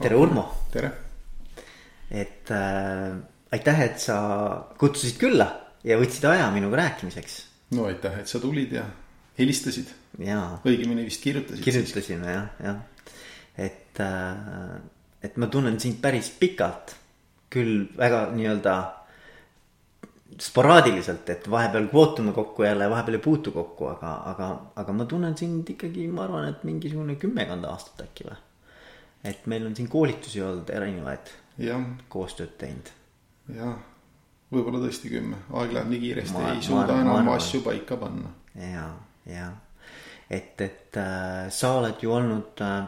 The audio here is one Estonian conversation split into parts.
tere, Urmo. tere. et äh, aitäh, et sa kutsusid külla ja võtsid aja minuga rääkimiseks. no aitäh, et sa tulid ja helistasid. jaa. õigemini vist kirjutasid. kirjutasime jah, jah. et äh,, et ma tunnen sind päris pikalt. küll väga nii-öelda sporaadiliselt, et vahepeal kohtume kokku jälle, vahepeal ei puutu kokku, aga, aga, aga ma tunnen sind ikkagi, ma arvan, et mingisugune kümmekond aastat äkki või. Et meil on siin koolitusi olnud erinevaid. koostööd teinud. jah, võib-olla tõesti kümme, aeg läheb nii kiiresti, ei suuda enam asju paika panna. ja, ja, et, et äh, sa oled ju olnud äh,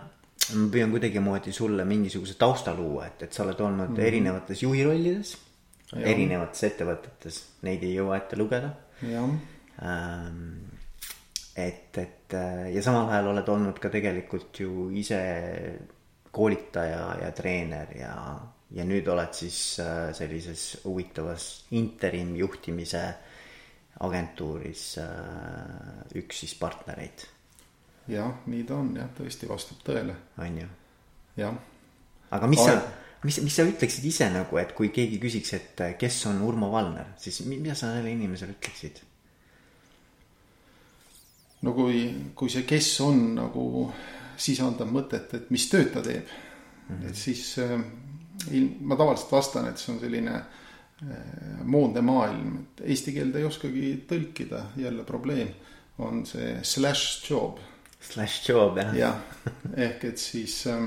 ma püüan kuidagimoodi sulle mingisuguse tausta luua, et, et sa oled olnud mm -hmm. erinevates juhirollides erinevates ettevõtetes, neid ei jõua ette lugeda. Ähm, et, et äh, ja samal ajal oled olnud ka tegelikult ju ise koolitaja ja treener ja, ja nüüd oled siis äh, sellises huvitavas interim juhtimise agentuuris äh, üks siis partnereid. jah, nii ta on jah, tõesti vastab tõele. on ju? jah. aga mis Aeg... sa mis, mis sa ütleksid ise nagu, et kui keegi küsiks, et äh, kes on Urmo Valner, siis mida sa sellele inimesele ütleksid? no kui, kui see kes on nagu sisaldab mõtet, et mis tööd ta teeb mm, -hmm. et siis äh, ma tavaliselt vastan, et see on selline äh, moodne maailm, et eesti keelde ei oskagi tõlkida, jälle probleem on see slash job. Slash job jah. jah, ehk et siis äh,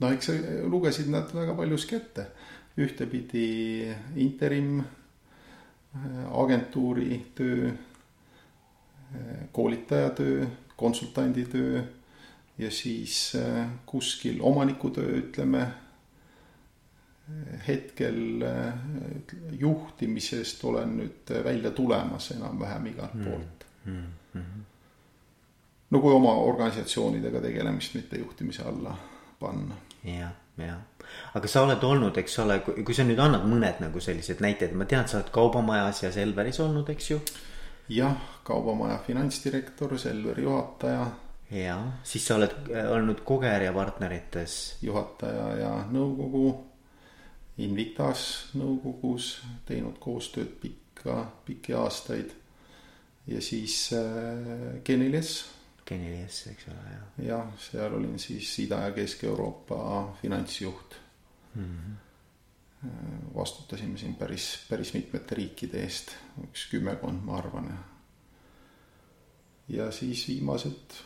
no eks lugesid nad väga paljuski ette, ühtepidi interim äh, agentuuri töö, koolitaja töö, konsultandi töö ja siis äh, kuskil omaniku töö, ütleme hetkel juhtimisest olen nüüd välja tulemas enam-vähem igalt mm. poolt mm. -hmm. no kui oma organisatsioonidega tegelemist mitte juhtimise alla panna jah, jah. aga sa oled olnud, eks ole, kui sa nüüd annad mõned nagu sellised näited, ma tean, sa oled Kaubamajas ja Selveris olnud, eks ju. jah, Kaubamaja finantsdirektor, Selveri juhataja. Ja, siis sa oled äh, olnud Kogeria partnerites. juhataja ja nõukogu, Invitas nõukogus, teinud koostööd pikka, pikki aastaid. ja siis äh, Geniles Genies, eks ole, jah. jah, seal olin siis Ida- ja Kesk-Euroopa finantsjuht mm. -hmm. vastutasime siin päris, päris mitmete riikide eest, üks kümmekond, ma arvan. ja siis viimased,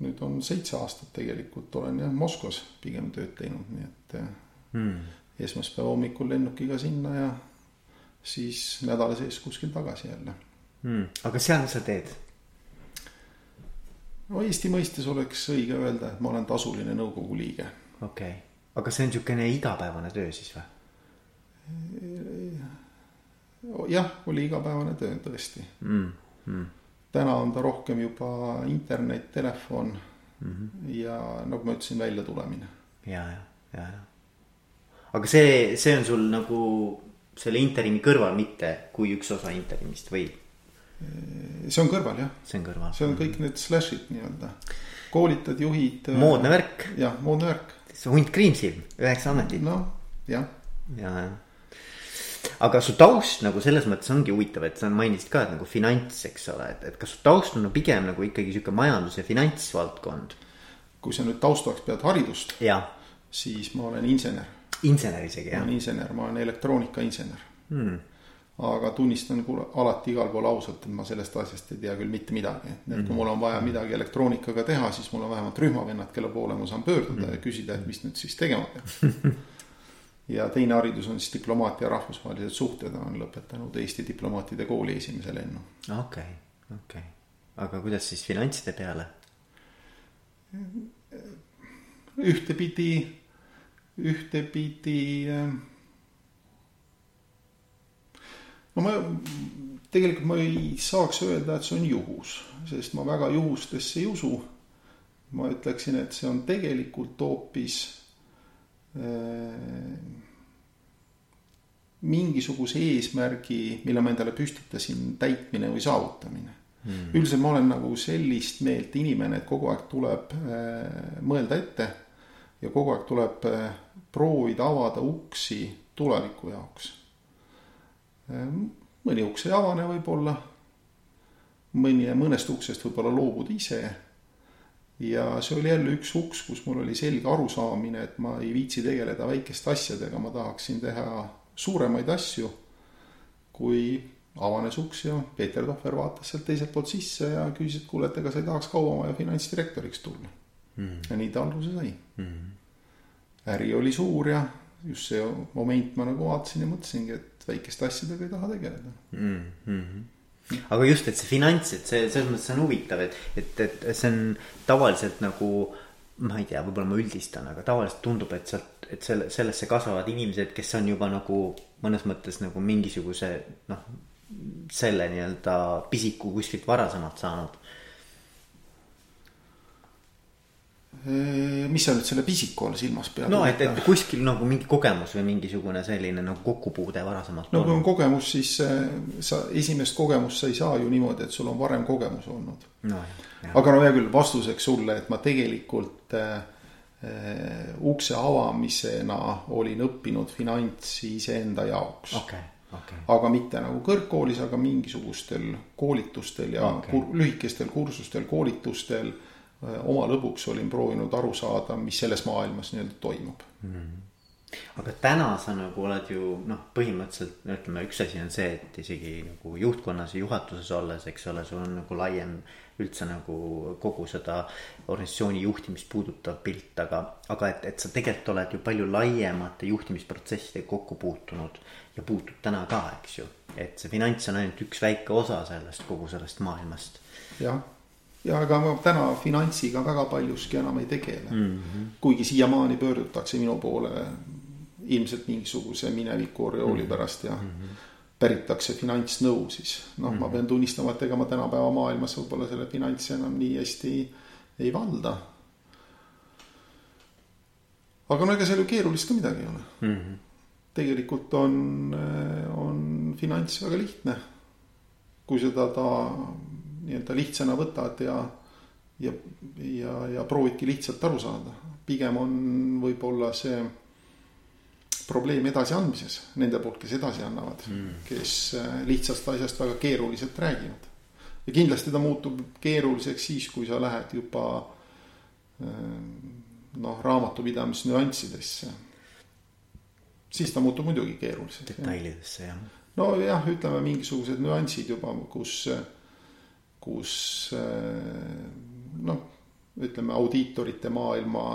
nüüd on seitse aastat tegelikult olen jah Moskvas pigem tööd teinud, nii et mm. esmaspäeva hommikul lennukiga sinna ja siis nädala sees kuskil tagasi jälle mm.. aga seal, mis sa teed? no Eesti mõistes oleks õige öelda, et ma olen tasuline nõukogu liige. okei okay., aga see on niisugune igapäevane töö siis või? jah, oli igapäevane töö tõesti mm. -hmm. Täna on ta rohkem juba internet, telefon mm -hmm. ja nagu ma ütlesin, väljatulemine. ja, ja, ja, ja. aga see, see on sul nagu selle interimi kõrval, mitte kui üks osa interimist või? see on kõrval jah. see on kõrval. see on kõik need slash'id nii-öelda, koolitad, juhid. moodne värk. jah, moodne värk. see hunt Kriimsilm, üheksa ametit. noh, jah. ja, jah. Aga su taust nagu selles mõttes ongi huvitav, et sa mainisid ka, et nagu finants, eks ole, et, et kas su taust on no, pigem nagu ikkagi sihuke majandus ja finantsvaldkond? kui sa nüüd taustaks pead haridust, siis ma olen insener. insener isegi jah? ma olen insener, ma olen elektroonikainsener hmm aga tunnistan alati igal pool ausalt, et ma sellest asjast ei tea küll mitte midagi. et mm -hmm. kui mul on vaja midagi elektroonikaga teha, siis mul on vähemalt rühmavennad, kelle poole ma saan pöörduda mm -hmm. ja küsida, et mis nüüd siis tegema peab ja teine haridus on siis diplomaatia ja rahvusvahelised suhted, olen lõpetanud Eesti diplomaatide kooli esimese lennu. okei okay,, okei okay., aga kuidas siis finantside peale? ühtepidi, ühtepidi äh, no ma tegelikult ma ei saaks öelda, et see on juhus, sest ma väga juhustesse ei usu. ma ütleksin, et see on tegelikult hoopis mingisuguse eesmärgi, mille ma endale püstitasin, täitmine või saavutamine. Mm.. üldiselt ma olen nagu sellist meelt inimene, et kogu aeg tuleb äh, mõelda ette, ja kogu aeg tuleb äh, proovida avada uksi tuleviku jaoks. mõni uks ei avane võib-olla, mõni, mõnest uksest võib-olla loobud ise ja see oli jälle üks uks, kus mul oli selge arusaamine, et ma ei viitsi tegeleda väikeste asjadega, ma tahaksin teha suuremaid asju. kui avanes uks ja Peeter Tohver vaatas sealt teiselt poolt sisse ja küsis, et kuule, et ega sa ei tahaks kauemaja finantsdirektoriks tulla. Mm.. ja nii ta alguse sai. Mm.. äri oli suur ja just see moment ma nagu vaatasin ja mõtlesingi, et väikeste asjadega ei taha tegeleda. Mm. -hmm aga just, et see finants, et see selles mõttes on huvitav, et, et, et see on tavaliselt nagu ma ei tea, võib-olla ma üldistan, aga tavaliselt tundub, et sealt, et selle, sellesse kasvavad inimesed, kes on juba nagu mõnes mõttes nagu mingisuguse noh, selle nii-öelda pisiku kuskilt varasemalt saanud mis sa nüüd selle pisiku all silmas pead? no et, et kuskil nagu mingi kogemus või mingisugune selline nagu kokkupuude varasemalt. no kui on kogemus, siis äh, sa esimest kogemust sa ei saa ju niimoodi, et sul on varem kogemus olnud no,. aga no hea küll, vastuseks sulle, et ma tegelikult äh, äh, ukse avamisena olin õppinud finantsi iseenda jaoks okay. Okay. aga mitte nagu kõrgkoolis, aga mingisugustel koolitustel ja okay. kur, lühikestel kursustel, koolitustel oma lõbuks olin proovinud aru saada, mis selles maailmas nii-öelda toimub mm. -hmm. aga täna sa nagu oled ju noh, põhimõtteliselt no ütleme, üks asi on see, et isegi nagu juhtkonnas ja juhatuses olles, eks ole, sul on nagu laiem üldse nagu kogu seda organisatsiooni juhtimist puudutav pilt, aga, aga et, et sa tegelikult oled ju palju laiemate juhtimisprotsessidega kokku puutunud ja puutud täna ka, eks ju. et see finants on ainult üks väike osa sellest, kogu sellest maailmast. jah ja ega ma täna finantsiga väga paljuski enam ei tegele mm. -hmm. kuigi siiamaani pöördutakse minu poole ilmselt mingisuguse mineviku oriooli mm -hmm. pärast ja mm -hmm. päritakse finantsnõu siis. noh mm, -hmm. ma pean tunnistama, et ega ma tänapäeva maailmas võib-olla selle finantsi enam nii hästi ei valda. aga no ega seal ju keerulist ka midagi ei ole mm. -hmm. tegelikult on, on finants väga lihtne. kui seda ta nii-öelda lihtsana võtad ja, ja, ja, ja proovidki lihtsalt aru saada. pigem on võib-olla see probleem edasiandmises nende poolt, kes edasi annavad mm., kes äh, lihtsast asjast väga keeruliselt räägivad. ja kindlasti ta muutub keeruliseks siis, kui sa lähed juba äh, noh, raamatupidamise nüanssidesse. siis ta muutub muidugi keeruliseks. detailidesse jah. nojah, ütleme mingisugused nüansid juba, kus kus noh, ütleme audiitorite maailma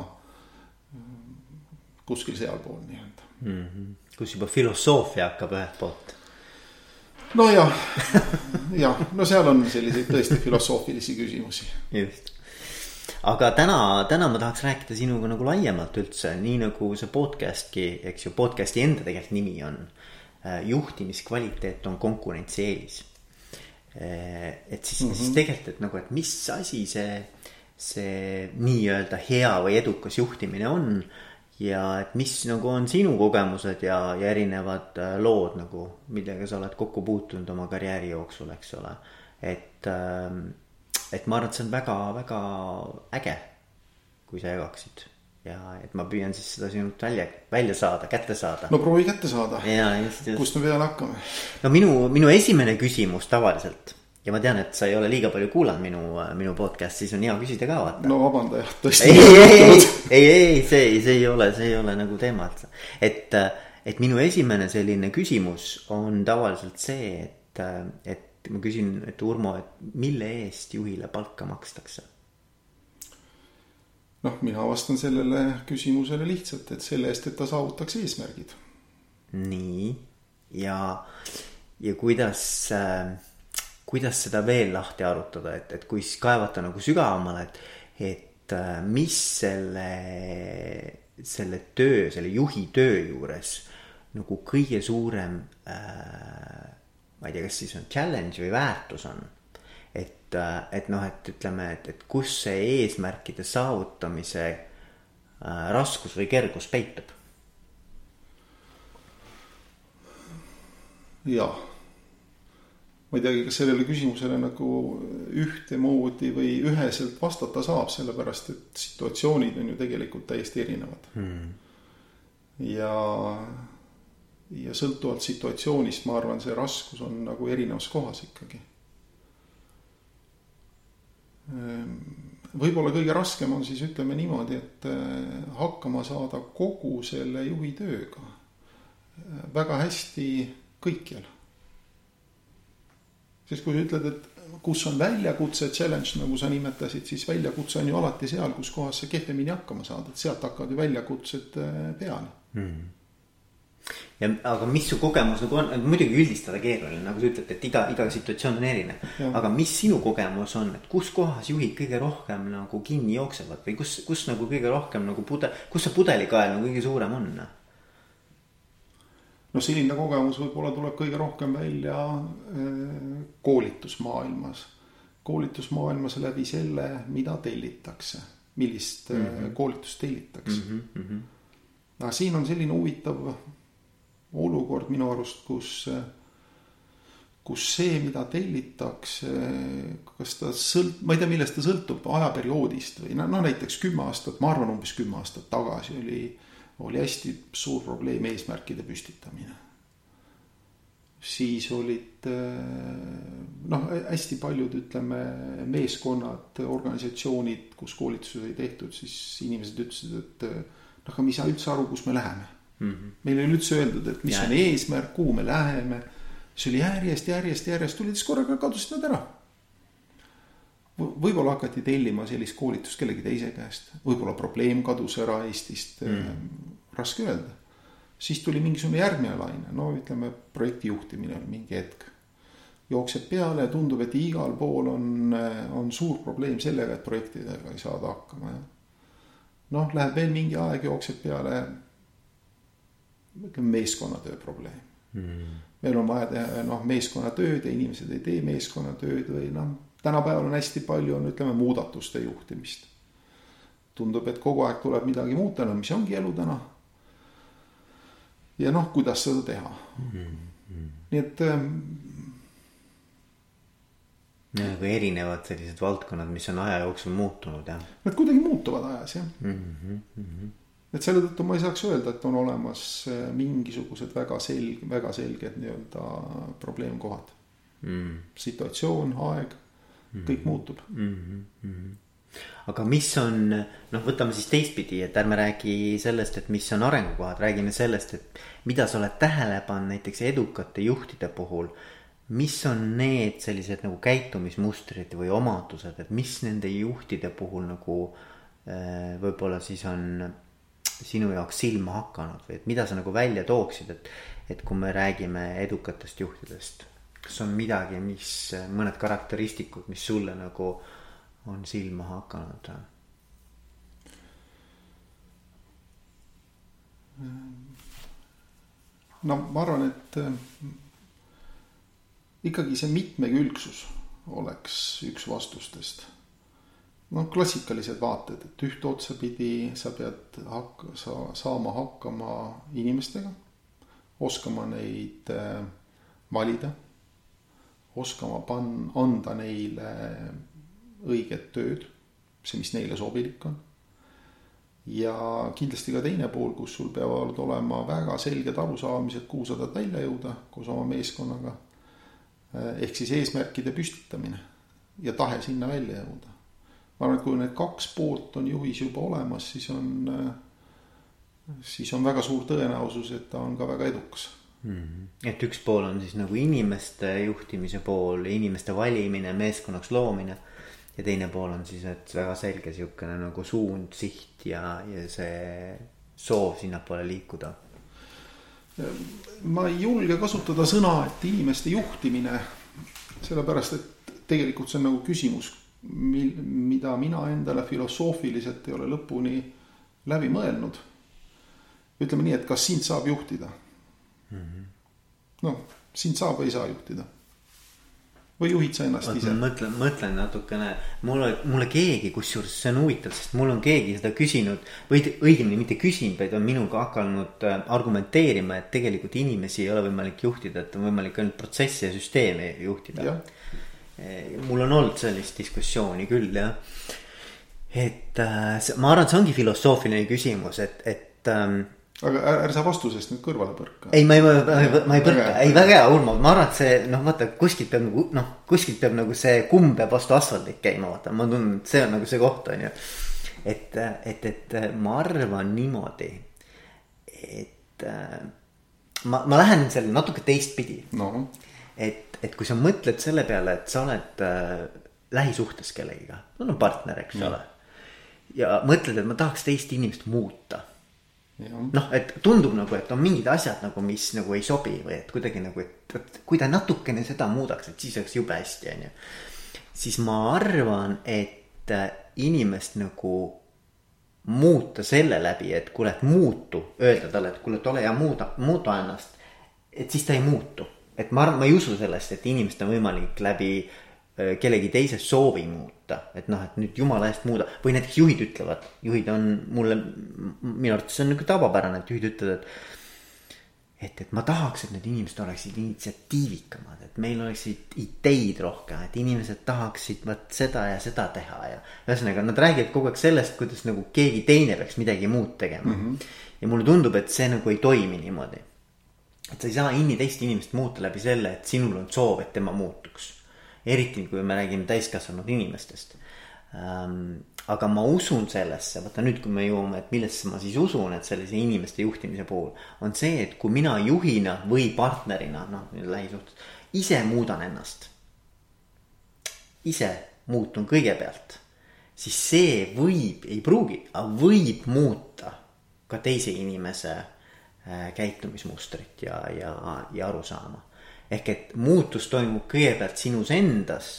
kuskil sealpool nii-öelda mm. -hmm. kus juba filosoofia hakkab ühelt poolt. nojah, jah, no seal on selliseid tõesti filosoofilisi küsimusi. just, aga täna, täna ma tahaks rääkida sinuga nagu laiemalt üldse, nii nagu see podcast'ki, eks ju, podcast'i enda tegelikult nimi on. juhtimiskvaliteet on konkurentsieelis Eh, et siis mm, -hmm. siis mhm. tegelikult, et nagu, et mis asi see, see nii-öelda hea või edukas juhtimine on. ja et mis nagu on sinu kogemused ja, ja erinevad äh, lood nagu, millega sa oled kokku puutunud oma karjääri jooksul, eks ole. et, ähm, et ma arvan, et see on väga-väga äge, kui sa jagaksid ja et ma püüan siis seda sinult välja, välja saada, kätte saada. no proovi kätte saada. kust me peale hakkame? no minu, minu esimene küsimus tavaliselt ja ma tean, et sa ei ole liiga palju kuulanud minu, minu podcast'i, siis on hea küsida ka vaata. no vabanda jah, tõesti. ei, ei, ei, ei, ei, see, see ei ole, see ei ole nagu teema, et, et, et minu esimene selline küsimus on tavaliselt see, et, et ma küsin, et Urmo, et mille eest juhile palka makstakse? Noh, mina vastan sellele küsimusele lihtsalt, et selle eest, et ta saavutaks eesmärgid. nii, ja, ja kuidas äh, kuidas seda veel lahti arutada, et, et kui siis kaevata nagu sügavamale, et, et äh, mis selle, selle töö, selle juhi töö juures nagu kõige suurem äh,. ma ei tea, kas siis on challenge või väärtus on et, äh, et noh, et ütleme, et, et kus see eesmärkide saavutamise äh, raskus või kergus peitub? jah, ma ei teagi, kas sellele küsimusele nagu ühtemoodi või üheselt vastata saab, sellepärast et situatsioonid on ju tegelikult täiesti erinevad hmm.. ja, ja sõltuvalt situatsioonist, ma arvan, see raskus on nagu erinevas kohas ikkagi. Ehm, võib-olla kõige raskem on siis ütleme niimoodi, et eh, hakkama saada kogu selle juhi tööga. Eh, väga hästi kõikjal. Siis kui sa ütled, et kus on väljakutse, challenge, nagu sa nimetasid, siis väljakutse on ju alati seal, kus kohas sa kehvemini hakkama saad, et sealt hakkavad ju väljakutsed äh, peale. Hmm ja aga mis su kogemus nagu on, muidugi üldistada keeruline, nagu sa ütled, et iga, iga situatsioon on erinev. aga mis sinu kogemus on, et kus kohas juhid kõige rohkem nagu kinni jooksevad või kus, kus nagu kõige rohkem nagu pudel, kus see pudelikael nagu kõige suurem on? noh, selline kogemus võib-olla tuleb kõige rohkem välja äh, koolitusmaailmas. koolitusmaailmas läbi selle, mida tellitakse, millist mm -hmm. koolitust tellitakse mm. -hmm. aga siin on selline huvitav olukord minu arust, kus, kus see, mida tellitakse, kas ta sõlt-, ma ei tea, millest ta sõltub, ajaperioodist või noh, no näiteks kümme aastat, ma arvan, umbes kümme aastat tagasi oli oli hästi suur probleem eesmärkide püstitamine. siis olid noh, hästi paljud, ütleme, meeskonnad, organisatsioonid, kus koolitusi oli tehtud, siis inimesed ütlesid, et noh, aga me ei saa üldse aru, kus me läheme mm. -hmm. meil ei ole üldse öeldud, et mis ja. on eesmärk, kuhu me läheme. see oli järjest, järjest, järjest tuli, siis korraga kadusid nad ära võib-olla hakati tellima sellist koolitust kellegi teise käest, võib-olla probleem kadus ära Eestist mm., raske öelda. siis tuli mingisugune järgmine laine, no ütleme, projekti juhtimine on mingi hetk. jookseb peale tundub, et igal pool on, on suur probleem sellega, et projektidega ei saada hakkama ja. noh, läheb veel mingi aeg, jookseb peale meeskonnatöö probleem mm. meil on vaja teha noh, meeskonnatööd ja inimesed ei tee meeskonnatööd või noh tänapäeval on hästi palju, on ütleme muudatuste juhtimist. tundub, et kogu aeg tuleb midagi muuta, no mis ongi elu täna. ja noh, kuidas seda teha mm. -hmm. nii et ähm,. nagu erinevad sellised valdkonnad, mis on aja jooksul muutunud jah. Nad kuidagi muutuvad ajas jah mm. -hmm. Et selle tõttu ma ei saaks öelda, et on olemas äh, mingisugused väga selg-, väga selged nii-öelda probleemkohad mm.. situatsioon, aeg kõik muutub mm. -hmm. aga mis on, noh, võtame siis teistpidi, et ärme räägi sellest, et mis on arengukohad, räägime sellest, et mida sa oled tähele pannud näiteks edukate juhtide puhul. mis on need sellised nagu käitumismustrid või omadused, et mis nende juhtide puhul nagu äh, võib-olla siis on sinu jaoks silma hakanud või et mida sa nagu välja tooksid, et, et kui me räägime edukatest juhtidest kas on midagi, mis, mõned karakteristikud, mis sulle nagu on silma hakanud? no ma arvan, et äh, ikkagi see mitmekülgsus oleks üks vastustest. Noh, klassikalised vaated, et ühte otsapidi sa pead hak-, sa saama hakkama inimestega, oskama neid äh, valida oskama panna, anda neile õiget tööd, see, mis neile sobilik on. ja kindlasti ka teine pool, kus sul peavad olema väga selged arusaamised, kuhu sa tahad välja jõuda koos oma meeskonnaga. ehk siis eesmärkide püstitamine ja tahe sinna välja jõuda. Ma arvan, et kui need kaks poolt on juhis juba olemas, siis on, siis on väga suur tõenäosus, et ta on ka väga edukas mm. -hmm. et üks pool on siis nagu inimeste juhtimise pool, inimeste valimine, meeskonnaks loomine. ja teine pool on siis, et väga selge sihukene nagu suund, siht ja, ja see soov sinnapoole liikuda. ma ei julge kasutada sõna, et inimeste juhtimine, sellepärast et tegelikult see on nagu küsimus, mil, mida mina endale filosoofiliselt ei ole lõpuni läbi mõelnud. ütleme nii, et kas sind saab juhtida mm -hmm. noh, sind saab või ei saa juhtida. või juhid sa ennast ise? mõtlen, mõtlen natukene, mulle, mulle keegi, kusjuures see on huvitav, sest mul on keegi seda küsinud. või õigemini mitte küsinud, vaid on minuga hakanud äh, argumenteerima, et tegelikult inimesi ei ole võimalik juhtida, et on võimalik ainult protsesse ja süsteeme juhtida. Eh, mul on olnud sellist diskussiooni küll jah. et äh, ma arvan, et see ongi filosoofiline küsimus, et, et ähm, aga ära sa vastusest nüüd kõrvale põrka. ei, ma ei, ma ei, ma ei põrka, ei väga hea, Urmo, ma arvan, et see noh, vaata kuskilt peab nagu noh, kuskilt peab nagu see kumm peab vastu asfaldit käima, vaata, ma tunnen, et see on nagu see koht on ju. et, et, et ma arvan niimoodi, et ma, ma lähen selle natuke teistpidi no.. Et, et kui sa mõtled selle peale, et sa oled äh, lähisuhtes kellegiga, sul on partner, eks ole. ja mõtled, et ma tahaks teist inimest muuta noh, et tundub nagu, et on mingid asjad nagu, mis nagu ei sobi või et kuidagi nagu, et, et kui ta natukene seda muudaks, et siis oleks jube hästi, on ju. siis ma arvan, et äh, inimest nagu muuta selle läbi, et kuule, et muutu, öelda talle, et kuule, et ole hea, muuda, muuda ennast. et siis ta ei muutu, et ma arvan, ma ei usu sellest, et inimest on võimalik läbi Äh, kellegi teise soovi muuta, et noh, et nüüd jumala eest muuda või näiteks juhid ütlevad, juhid on mulle, minu arvates see on nihuke tavapärane, et juhid ütlevad, et. et, et ma tahaks, et need inimesed oleksid initsiatiivikamad, et meil oleksid ideid rohkem, et inimesed tahaksid vot seda ja seda teha ja. ühesõnaga nad räägivad kogu aeg sellest, kuidas nagu keegi teine peaks midagi muud tegema mm. -hmm. ja mulle tundub, et see nagu ei toimi niimoodi. Et sa ei saa inni teist inimest muuta läbi selle, et sinul on soov, et tema muutuks eriti kui me räägime täiskasvanud inimestest ähm,. aga ma usun sellesse, vaata nüüd, kui me jõuame, et millesse ma siis usun, et sellise inimeste juhtimise puhul. on see, et kui mina juhina või partnerina, noh lähisuhtes, ise muudan ennast. ise muutun kõigepealt, siis see võib, ei pruugi, aga võib muuta ka teise inimese äh, käitumismustrit ja, ja, ja arusaama ehk et muutus toimub kõigepealt sinus endas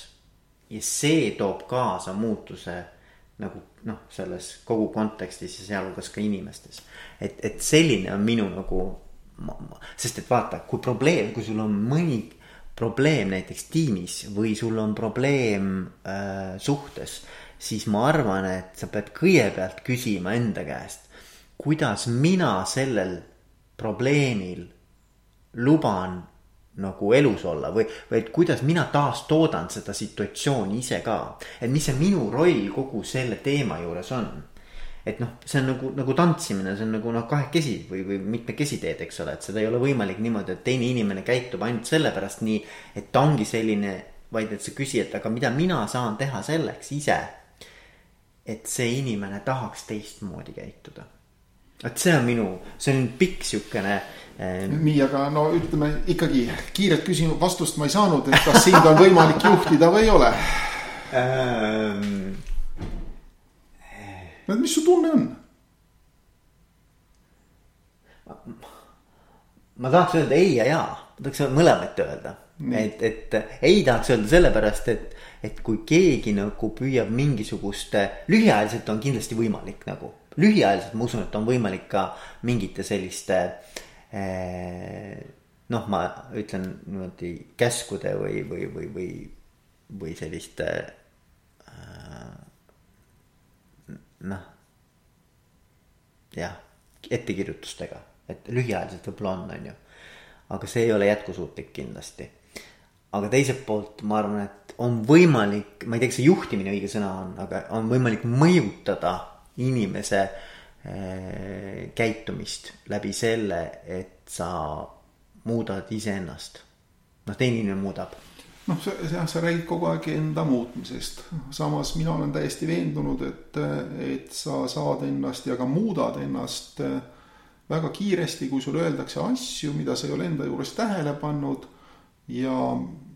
ja see toob kaasa muutuse nagu noh, selles kogu kontekstis ja sealhulgas ka inimestes. et, et selline on minu nagu, sest et vaata, kui probleem, kui sul on mõni probleem näiteks tiimis või sul on probleem äh, suhtes, siis ma arvan, et sa pead kõigepealt küsima enda käest, kuidas mina sellel probleemil luban nagu elus olla või, või et kuidas mina taastoodan seda situatsiooni ise ka. et mis see minu roll kogu selle teema juures on. et noh, see on nagu, nagu tantsimine, see on nagu noh, kahekesi või, või mitmekesi teed, eks ole, et seda ei ole võimalik niimoodi, et teine inimene käitub ainult sellepärast nii, et ta ongi selline, vaid et sa küsid, et aga mida mina saan teha selleks ise. et see inimene tahaks teistmoodi käituda. Et see on minu, see on pikk siukene nii, aga no ütleme ikkagi kiiret küsimust, vastust ma ei saanud, et kas sind on võimalik juhtida või ei ole ähm,? no mis su tunne on? ma tahaks öelda ei ja jaa, ma tahaks mõlemat öelda mm., et, et ei tahaks öelda sellepärast, et, et kui keegi nagu püüab mingisugust, lühiajaliselt on kindlasti võimalik nagu, lühiajaliselt ma usun, et on võimalik ka mingite selliste Eh, noh, ma ütlen niimoodi käskude või, või, või, või, või selliste äh, noh, jah, ettekirjutustega, et lühiajaliselt võib-olla on, on ju. aga see ei ole jätkusuutlik kindlasti. aga teiselt poolt ma arvan, et on võimalik, ma ei tea, kas see juhtimine õige sõna on, aga on võimalik mõjutada inimese äh, käitumist läbi selle, et sa muudad iseennast. noh, teine inimene muudab. noh, sa, jah, sa räägid kogu aeg enda muutmisest, samas mina olen täiesti veendunud, et, et sa saad ennast ja ka muudad ennast äh, väga kiiresti, kui sulle öeldakse asju, mida sa ei ole enda juures tähele pannud ja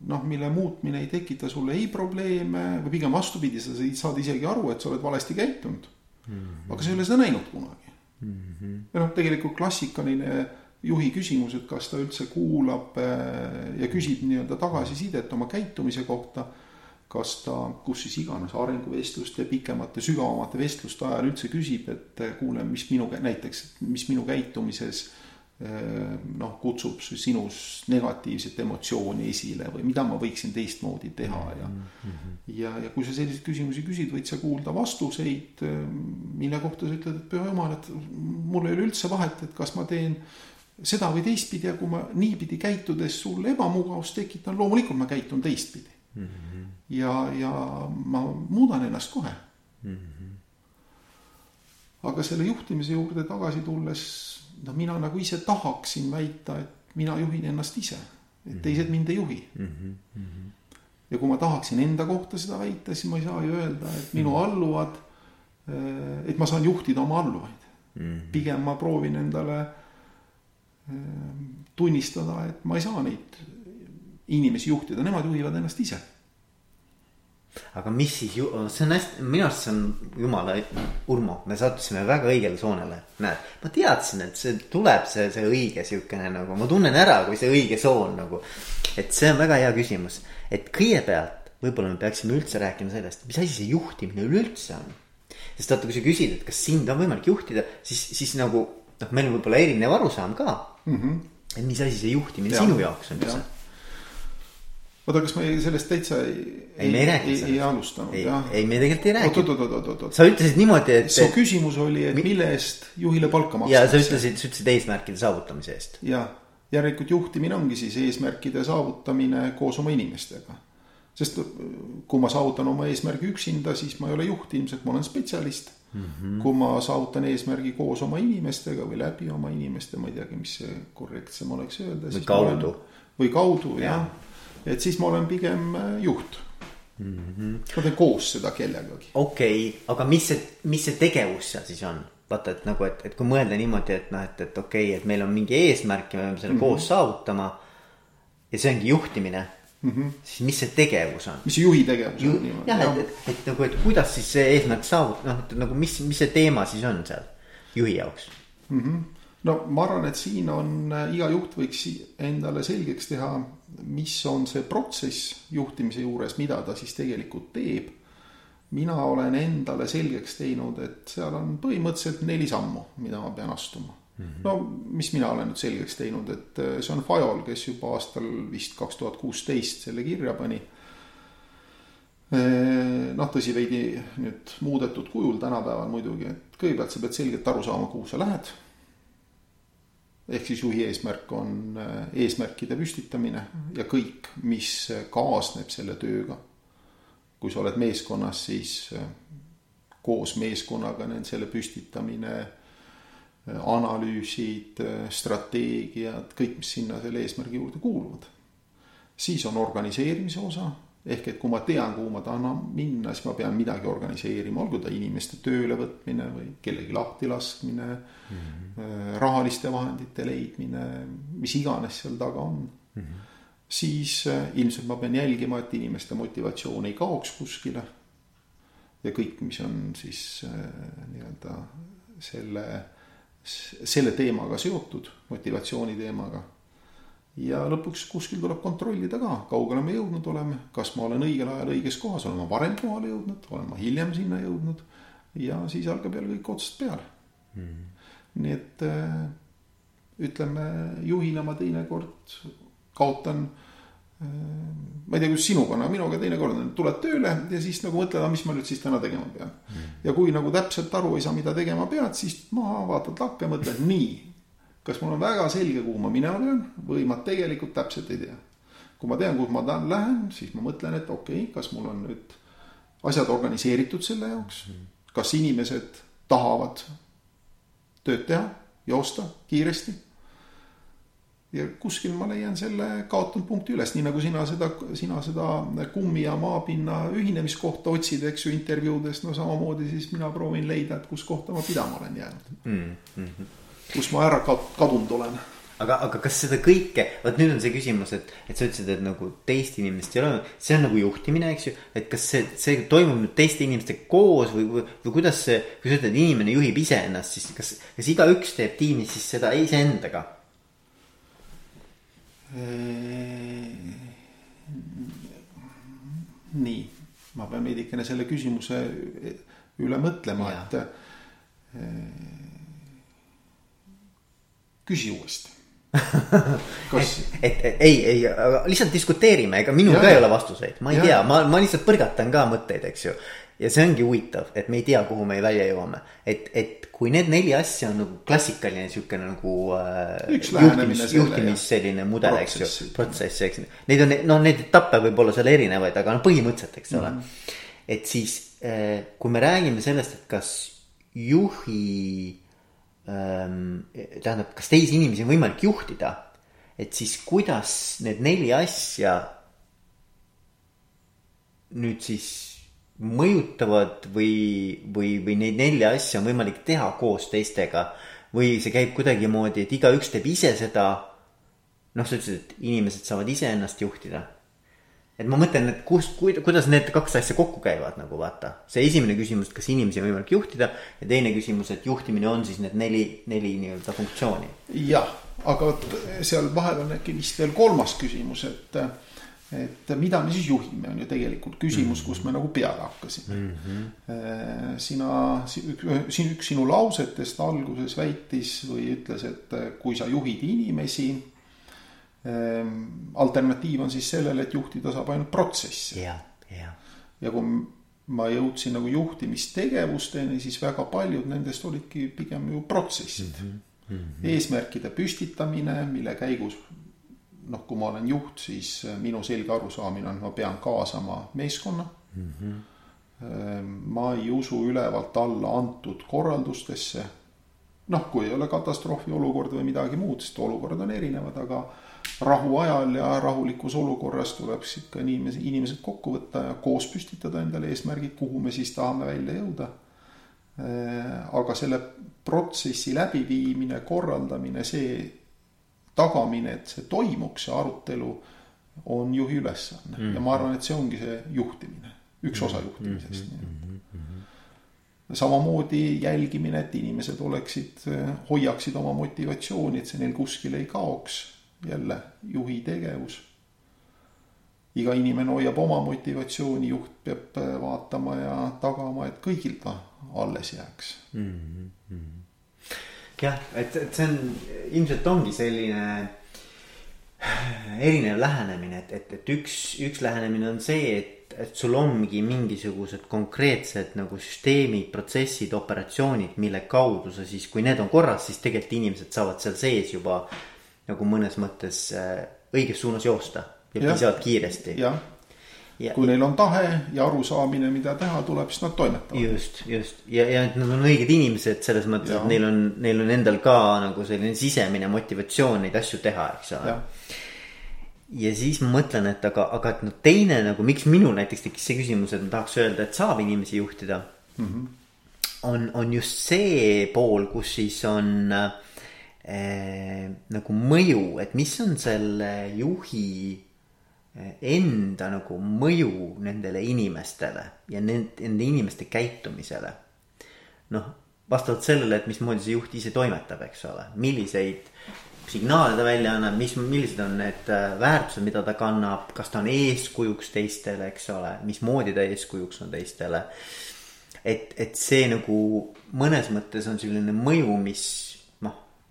noh, mille muutmine ei tekita sulle ei probleeme või pigem vastupidi, sa saad isegi aru, et sa oled valesti käitunud. -hmm. aga sa ei ole seda näinud kunagi mm. -hmm. ja noh, tegelikult klassikaline juhi küsimus, et kas ta üldse kuulab äh, ja küsib nii-öelda tagasisidet oma käitumise kohta. kas ta, kus siis iganes arenguvestluste, pikemate, sügavamate vestluste ajal üldse küsib, et äh, kuule, mis minu näiteks, mis minu käitumises noh, kutsub sinus negatiivset emotsiooni esile või mida ma võiksin teistmoodi teha ja mm. -hmm. ja, ja kui sa selliseid küsimusi küsid, võid sa kuulda vastuseid, mille kohta sa ütled, et püha jumal, et mul ei ole üldse vahet, et kas ma teen seda või teistpidi ja kui ma niipidi käitudes sulle ebamugavust tekitan, loomulikult ma käitun teistpidi mm. -hmm. ja, ja ma muudan ennast kohe mm. -hmm. aga selle juhtimise juurde tagasi tulles no mina nagu ise tahaksin väita, et mina juhin ennast ise, et teised mind ei juhi mm. -hmm. ja kui ma tahaksin enda kohta seda väita, siis ma ei saa ju öelda, et minu mhm. alluvad, eh, et ma saan juhtida oma alluvaid mm. -hmm. pigem ma proovin endale eh, tunnistada, et ma ei saa neid inimesi juhtida, nemad juhivad ennast ise aga mis siis, see on hästi, minu arust see on jumala, Urmo, me sattusime väga õigele soonele. näed, ma teadsin, et see tuleb, see, see õige siukene nagu, ma tunnen ära, kui see õige soon nagu. et see on väga hea küsimus, et kõigepealt võib-olla me peaksime üldse rääkima sellest, mis asi see juhtimine üleüldse on. sest vaata, kui sa küsid, et kas sind on võimalik juhtida, siis, siis nagu noh, meil on võib-olla erinev arusaam ka mm. -hmm. et mis asi see juhtimine ja. sinu jaoks on üldse oota, kas me sellest täitsa ei, ei, ei sellest. ei alustanud, jah? ei, me tegelikult ei rääkinud. oot, oot, oot, oot, oot. sa ütlesid niimoodi, et. su küsimus oli, et mille eest juhile palka makstakse. ja sa ütlesid, sa ütlesid eesmärkide saavutamise eest. jah, järelikult juhtimine ongi siis eesmärkide saavutamine koos oma inimestega. sest kui ma saavutan oma eesmärgi üksinda, siis ma ei ole juht, ilmselt ma olen spetsialist mm. -hmm. kui ma saavutan eesmärgi koos oma inimestega või läbi oma inimeste, ma ei teagi, mis see korrektsem oleks öelda. või kaudu. või kaudu, jah ja et siis ma olen pigem äh, juht mm. -hmm. ma teen koos seda kellegagi. okei okay,, aga mis see, mis see tegevus seal siis on? vaata, et nagu, et, et kui mõelda niimoodi, et noh, et, et okei okay,, et meil on mingi eesmärk ja me peame selle mm -hmm. koos saavutama. ja see ongi juhtimine mm. -hmm. siis mis see tegevus on? mis see juhi tegevus Ju, on niimoodi? jah, et, et, et nagu, et kuidas siis see eesmärk saavutada, noh, et nagu mis, mis see teema siis on seal juhi jaoks mm? -hmm. No ma arvan, et siin on äh, iga juht võiks endale selgeks teha mis on see protsess juhtimise juures, mida ta siis tegelikult teeb. mina olen endale selgeks teinud, et seal on põhimõtteliselt neli sammu, mida ma pean astuma mm. -hmm. no mis mina olen nüüd selgeks teinud, et äh, see on Fajol, kes juba aastal vist kaks tuhat kuusteist selle kirja pani äh, noh, tõsi, veidi nüüd muudetud kujul tänapäeval muidugi, et kõigepealt sa pead selgelt aru saama, kuhu sa lähed ehk siis juhi eesmärk on äh, eesmärkide püstitamine ja kõik, mis kaasneb selle tööga. kui sa oled meeskonnas, siis äh, koos meeskonnaga nende selle püstitamine, äh, analüüsid, strateegiad, kõik, mis sinna selle eesmärgi juurde kuuluvad. siis on organiseerimise osa ehk et kui ma tean, kuhu ma tahan minna, siis ma pean midagi organiseerima, olgu ta inimeste töölevõtmine või kellegi lahtilaskmine mm, -hmm. rahaliste vahendite leidmine, mis iganes seal taga on mm. -hmm. siis äh, ilmselt ma pean jälgima, et inimeste motivatsioon ei kaoks kuskile. ja kõik, mis on siis äh, nii-öelda selle, selle teemaga seotud, motivatsiooni teemaga ja lõpuks kuskil tuleb kontrollida ka, kaugele me jõudnud oleme, kas ma olen õigel ajal õiges kohas, olen ma varem kohale jõudnud, olen ma hiljem sinna jõudnud. ja siis algab jälle kõik otsast peale. Mm.. nii et äh, ütleme, juhina ma teinekord kaotan äh,. ma ei tea, kuidas sinuga, aga minuga teinekord on, tuled tööle ja siis nagu mõtled, aga mis ma nüüd siis täna tegema pean? Mm.. ja kui nagu täpselt aru ei saa, mida tegema pead, siis maha vaatad lakke, mõtled nii kas mul on väga selge, kuhu ma minema pean või ma tegelikult täpselt ei tea. kui ma tean, kuhu ma tahan, lähen, siis ma mõtlen, et okei okay,, kas mul on nüüd asjad organiseeritud selle jaoks, kas inimesed tahavad tööd teha, joosta kiiresti. ja kuskil ma leian selle kaotatud punkti üles, nii nagu sina seda, sina seda kummi ja maapinna ühinemiskohta otsid, eks ju, intervjuudest, no samamoodi siis mina proovin leida, et kus kohta ma pidama olen jäänud mm. -hmm kus ma ära kadunud olen aga, aga kas seda kõike, vot nüüd on see küsimus, et, et sa ütlesid, et nagu teist inimest ei ole, see on nagu juhtimine, eks ju. et kas see, see toimub nüüd teiste inimestega koos või, või, või kuidas see, kui sa ütled, inimene juhib iseennast, siis kas, kas igaüks teeb tiimis siis seda iseendaga? nii, ma pean veidikene selle küsimuse üle mõtlema, et küsi uuesti. kas... et, et ei, ei, aga lihtsalt diskuteerime, ega minul ka ei ole vastuseid, ma ei Ja, tea ma, ma lihtsalt põrgatan ka mõtteid, eks ju. ja see ongi huvitav, et me ei tea, kuhu me välja jõuame, et, et kui need neli asja on nagu klassikaline sihuke nagu äh, juhtimis, juhtimis selline mudel, eks ju Protsess,, eks. Neid on, noh, neid etappe võib olla seal erinevaid, aga no põhimõtteliselt, eks ole mm. -hmm. et siis, kui me räägime sellest, et kas juhi tähendab, kas teisi inimesi on võimalik juhtida, et siis kuidas need neli asja nüüd siis mõjutavad või, või, või neid nelja asja on võimalik teha koos teistega või see käib kuidagimoodi, et igaüks teeb ise seda. noh, sa ütlesid, et inimesed saavad ise ennast juhtida. Et ma mõtlen, et kust, kuidas need kaks asja kokku käivad nagu vaata, see esimene küsimus, et kas inimesi on võimalik juhtida ja teine küsimus, et juhtimine on siis need neli, neli nii-öelda funktsiooni. jah, aga vot seal vahel on äkki vist veel kolmas küsimus, et, et mida me siis juhime, on ju tegelikult küsimus, kus me nagu peale hakkasime mm. -hmm. sina, siin üks sinu lausetest alguses väitis või ütles, et kui sa juhid inimesi. Alternatiiv on siis sellele, et juhtida saab ainult protsessi ja, ja, ja kui ma jõudsin nagu juhtimistegevusteni, siis väga paljud nendest olidki pigem ju protsessid mm. -hmm. eesmärkide püstitamine, mille käigus noh, kui ma olen juht, siis minu selge arusaamine on, et ma pean kaasama meeskonna mm. -hmm. ma ei usu ülevalt alla antud korraldustesse. noh, kui ei ole katastroofi olukord või midagi muud, sest olukorrad on erinevad, aga rahuajal ja rahulikus olukorras tuleb siis ikka inimesi, inimesed kokku võtta ja koos püstitada endale eesmärgid, kuhu me siis tahame välja jõuda. aga selle protsessi läbiviimine, korraldamine, see tagamine, et see toimuks, see arutelu on juhi ülesanne mm -hmm. ja ma arvan, et see ongi see juhtimine, üks osa juhtimisest mm. -hmm. samamoodi jälgimine, et inimesed oleksid, hoiaksid oma motivatsiooni, et see neil kuskile ei kaoks jälle juhi tegevus. iga inimene hoiab oma motivatsiooni, juht peab vaatama ja tagama, et kõigil ta alles jääks. jah, et, et see on ilmselt ongi selline erinev lähenemine, et, et, et üks, üks lähenemine on see, et, et sul ongi mingisugused konkreetsed nagu süsteemid, protsessid, operatsioonid, mille kaudu sa siis, kui need on korras, siis tegelikult inimesed saavad seal sees juba nagu mõnes mõttes äh, õiges suunas joosta ja Jah. piisavalt kiiresti. jah, ja kui neil on tahe ja arusaamine, mida teha tuleb, siis nad toimetavad. just, just ja, ja et nad on õiged inimesed selles mõttes, et neil on, neil on endal ka nagu selline sisemine motivatsioon neid asju teha, eks ole ja siis ma mõtlen, et aga, aga et noh, teine nagu, miks minul näiteks tekkis see küsimus, et ma tahaks öelda, et saab inimesi juhtida mm. -hmm. on, on just see pool, kus siis on äh, nagu mõju, et mis on selle juhi äh, enda nagu mõju nendele inimestele ja nende, nende inimeste käitumisele. noh, vastavalt sellele, et mismoodi see juht ise toimetab, eks ole, milliseid signaale ta välja annab, mis, millised on need äh, väärtused, mida ta kannab, kas ta on eeskujuks teistele, eks ole, mismoodi ta eeskujuks on teistele. et, et see nagu mõnes mõttes on selline mõju, mis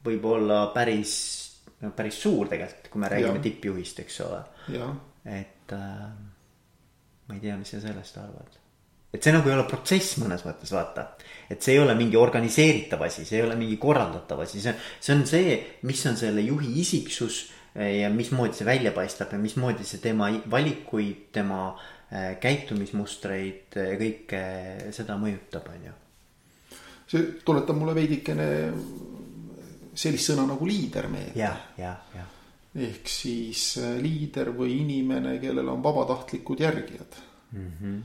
võib olla päris, päris suur tegelikult, kui me räägime Jah. tippjuhist, eks ole et äh, ma ei tea, mis sa sellest arvad. et see nagu ei ole protsess mõnes mõttes vaata, et see ei ole mingi organiseeritav asi, see ei ole mingi korraldatav asi, see, see on see, mis on selle juhi isiksus eh, ja mismoodi see välja paistab ja mismoodi see tema valikuid, tema eh, käitumismustreid ja kõike seda mõjutab, on ju. see tuletab mulle veidikene sellist sõna nagu liider meelde. ja, ja, ja, ehk siis äh, liider või inimene, kellel on vabatahtlikud järgijad mm. -hmm.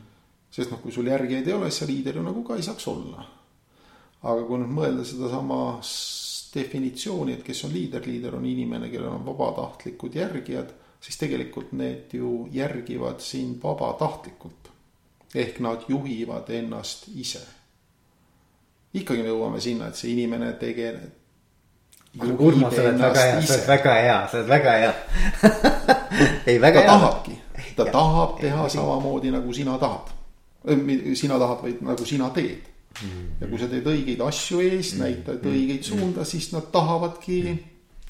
sest noh, kui sul järgijaid ei ole, siis sa liider ju nagu ka ei saaks olla. aga kui nüüd mõelda sedasama definitsiooni, et kes on liider, liider on inimene, kellel on vabatahtlikud järgijad, siis tegelikult need ju järgivad sind vabatahtlikult. ehk nad juhivad ennast ise. ikkagi me jõuame sinna, et see inimene tegeleb. Urmas, sa oled väga hea, sa oled väga hea, sa oled väga hea. ei, väga ta hea. tahabki, ta Jah. tahab teha muidugi. samamoodi nagu sina tahad. sina tahad, vaid nagu sina teed. Mm. ja kui sa teed õigeid asju ees, näitad õigeid suunda, siis nad tahavadki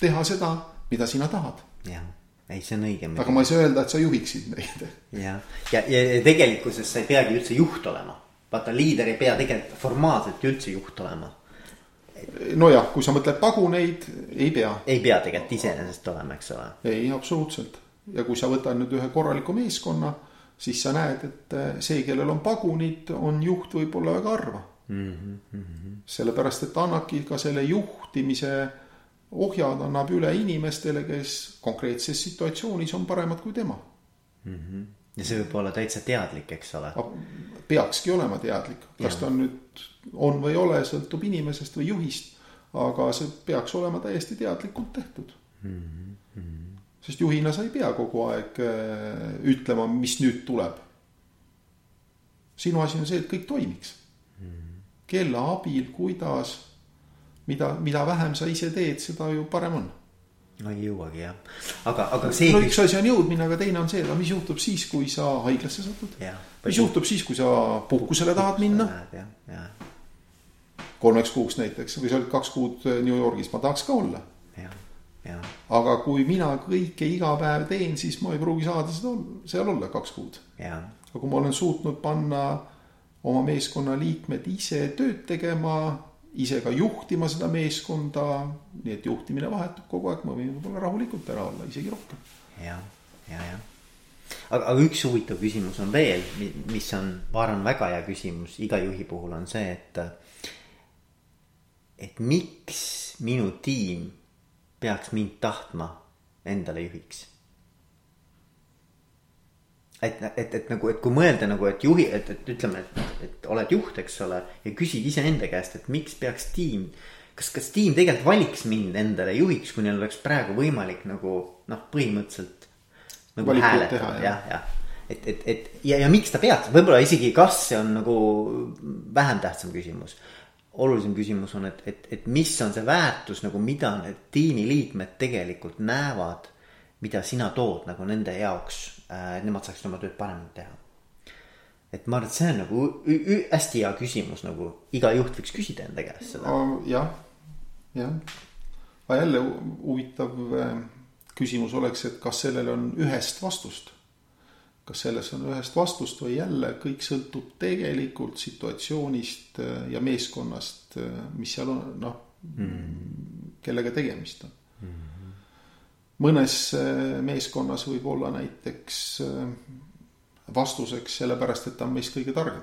teha seda, mida sina tahad. jah, ei, see on õige. aga ma ei saa öelda, et sa juhiksid neid. jah, ja, ja, ja tegelikkuses sa ei peagi üldse juht olema. vaata, liider ei pea tegelikult formaalselt üldse juht olema. Nojah, kui sa mõtled paguneid, ei pea. ei pea tegelikult iseenesest olema, eks ole. ei, absoluutselt. ja kui sa võtad nüüd ühe korraliku meeskonna, siis sa näed, et see, kellel on pagunid, on juht võib-olla väga harva mm. -hmm. sellepärast, et ta annabki ka selle juhtimise ohjad annab üle inimestele, kes konkreetses situatsioonis on paremad kui tema mm. -hmm. Ja see võib olla täitsa teadlik, eks ole. peakski olema teadlik, kas ta on nüüd on või ei ole, sõltub inimesest või juhist. aga see peaks olema täiesti teadlikult tehtud mm. -hmm. sest juhina sa ei pea kogu aeg äh, ütlema, mis nüüd tuleb. sinu asi on see, et kõik toimiks kelle abil, kuidas, mida, mida vähem sa ise teed, seda ju parem on. No ei jõuagi jah, aga, aga see. no üks asi on jõudmine, aga teine on see, aga mis juhtub siis, kui sa haiglasse satud. mis juhtub siis, kui sa puhkusele tahad minna. kolmeks kuuks näiteks või sa olid kaks kuud New Yorgis, ma tahaks ka olla. aga kui mina kõike iga päev teen, siis ma ei pruugi saada seda seal olla kaks kuud. aga kui ma olen suutnud panna oma meeskonna liikmed ise tööd tegema, ise ka juhtima seda meeskonda. nii et juhtimine vahetub kogu aeg, ma võin võib-olla rahulikult ära olla, isegi rohkem. ja, ja, ja. aga, aga üks huvitav küsimus on veel, mis on, ma arvan, väga hea küsimus iga juhi puhul on see, et. et miks minu tiim peaks mind tahtma endale juhiks et, et, et nagu, et kui mõelda nagu, et juhi, et, et ütleme, et, et oled juht, eks ole. ja küsid iseenda käest, et miks peaks tiim, kas, kas tiim tegelikult valiks mind endale juhiks, kui neil oleks praegu võimalik nagu noh, põhimõtteliselt. nagu hääletada, jah, jah. et, et, et ja, ja miks ta peaks, võib-olla isegi, kas see on nagu vähem tähtsam küsimus. olulisem küsimus on, et, et, et mis on see väärtus nagu, mida need tiimiliikmed tegelikult näevad mida sina tood nagu nende jaoks, et nemad saaksid oma tööd paremini teha. et ma arvan, et see on nagu hästi hea küsimus nagu iga juht võiks küsida enda käest seda. jah, jah, aga jälle huvitav äh, küsimus oleks, et kas sellel on ühest vastust. kas selles on ühest vastust või jälle kõik sõltub tegelikult situatsioonist äh, ja meeskonnast, mis seal on, noh mm., kellega tegemist on mm mõnes äh, meeskonnas võib olla näiteks äh, vastuseks sellepärast, et ta on meist kõige targem.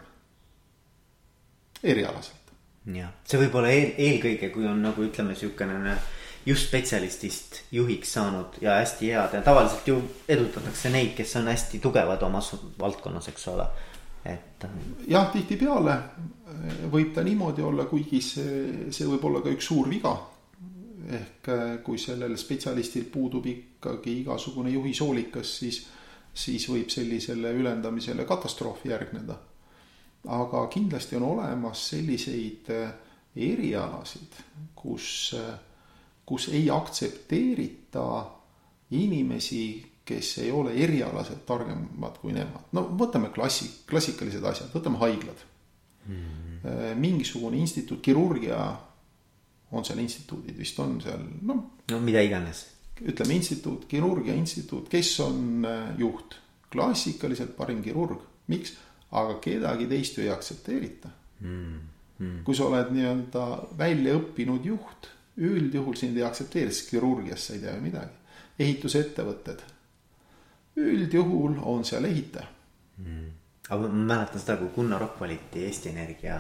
erialaselt. jah, see võib olla eel, eelkõige, kui on nagu ütleme, niisugune just spetsialistist juhiks saanud ja hästi head ja tavaliselt ju edutatakse neid, kes on hästi tugevad omas valdkonnas, eks ole, et. Äh, jah, tihtipeale võib ta niimoodi olla, kuigi see, see võib olla ka üks suur viga ehk äh, kui sellel spetsialistil puudub ikkagi igasugune juhisoolikas, siis, siis võib sellisele ülendamisele katastroof järgneda. aga kindlasti on olemas selliseid äh, erialasid, kus, äh, kus ei aktsepteerita inimesi, kes ei ole erialaselt targemad kui nemad. no võtame klassi, klassikalised asjad, võtame haiglad mm. -hmm. mingisugune instituut, kirurgia on seal instituudid, vist on seal, noh. no mida iganes. ütleme instituut, kirurgia instituut, kes on äh, juht? klassikaliselt parim kirurg, miks? aga kedagi teist ju ei aktsepteerita mm,. Mm. kui sa oled nii-öelda välja õppinud juht, üldjuhul sind ei aktsepteeri, sest kirurgias sa ei tea ju midagi. ehitusettevõtted, üldjuhul on seal ehitaja mm.. aga ma mäletan seda, kui Gunnar Ropp valiti Eesti Energia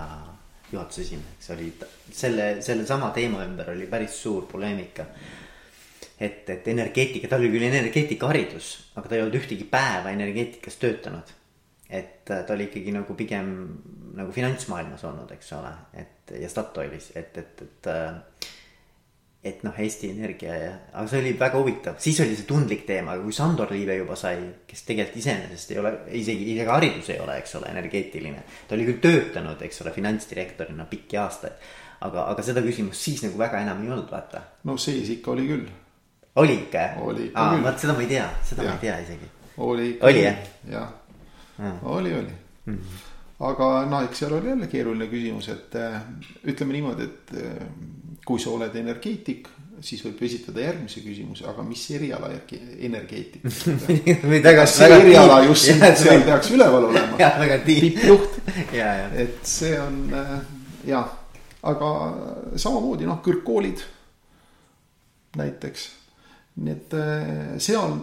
juhatuse esimeheks oli selle, sellesama teema ümber oli päris suur poleemika. et, et energeetika, tal oli küll energeetikaharidus, aga ta ei olnud ühtegi päeva energeetikas töötanud. et ta oli ikkagi nagu pigem nagu finantsmaailmas olnud, eks ole, et ja Statoilis, et, et, et et noh, Eesti Energia ja, aga see oli väga huvitav, siis oli see tundlik teema, aga kui Sandor Liive juba sai, kes tegelikult iseenesest ei ole, isegi, isegi haridus ei ole, eks ole, energeetiline. ta oli küll töötanud, eks ole, finantsdirektorina pikki aastaid. aga, aga seda küsimust siis nagu väga enam ei olnud, vaata. no sees ikka oli küll. oli ikka jah? oli ikka küll. vaat seda ma ei tea, seda ja. ma ei tea isegi. oli ikka. oli jah? jah, oli, oli mm. -hmm aga noh, eks seal oli jälle keeruline küsimus, et äh, ütleme niimoodi, et äh, kui sa oled energeetik, siis võib esitada järgmise küsimuse, aga mis eriala järgi energeetik või väga. see eriala just siin, seal peaks üleval olema. tippjuht ja, ja. et see on äh, jah, aga samamoodi noh, kõrgkoolid näiteks. nii et äh, seal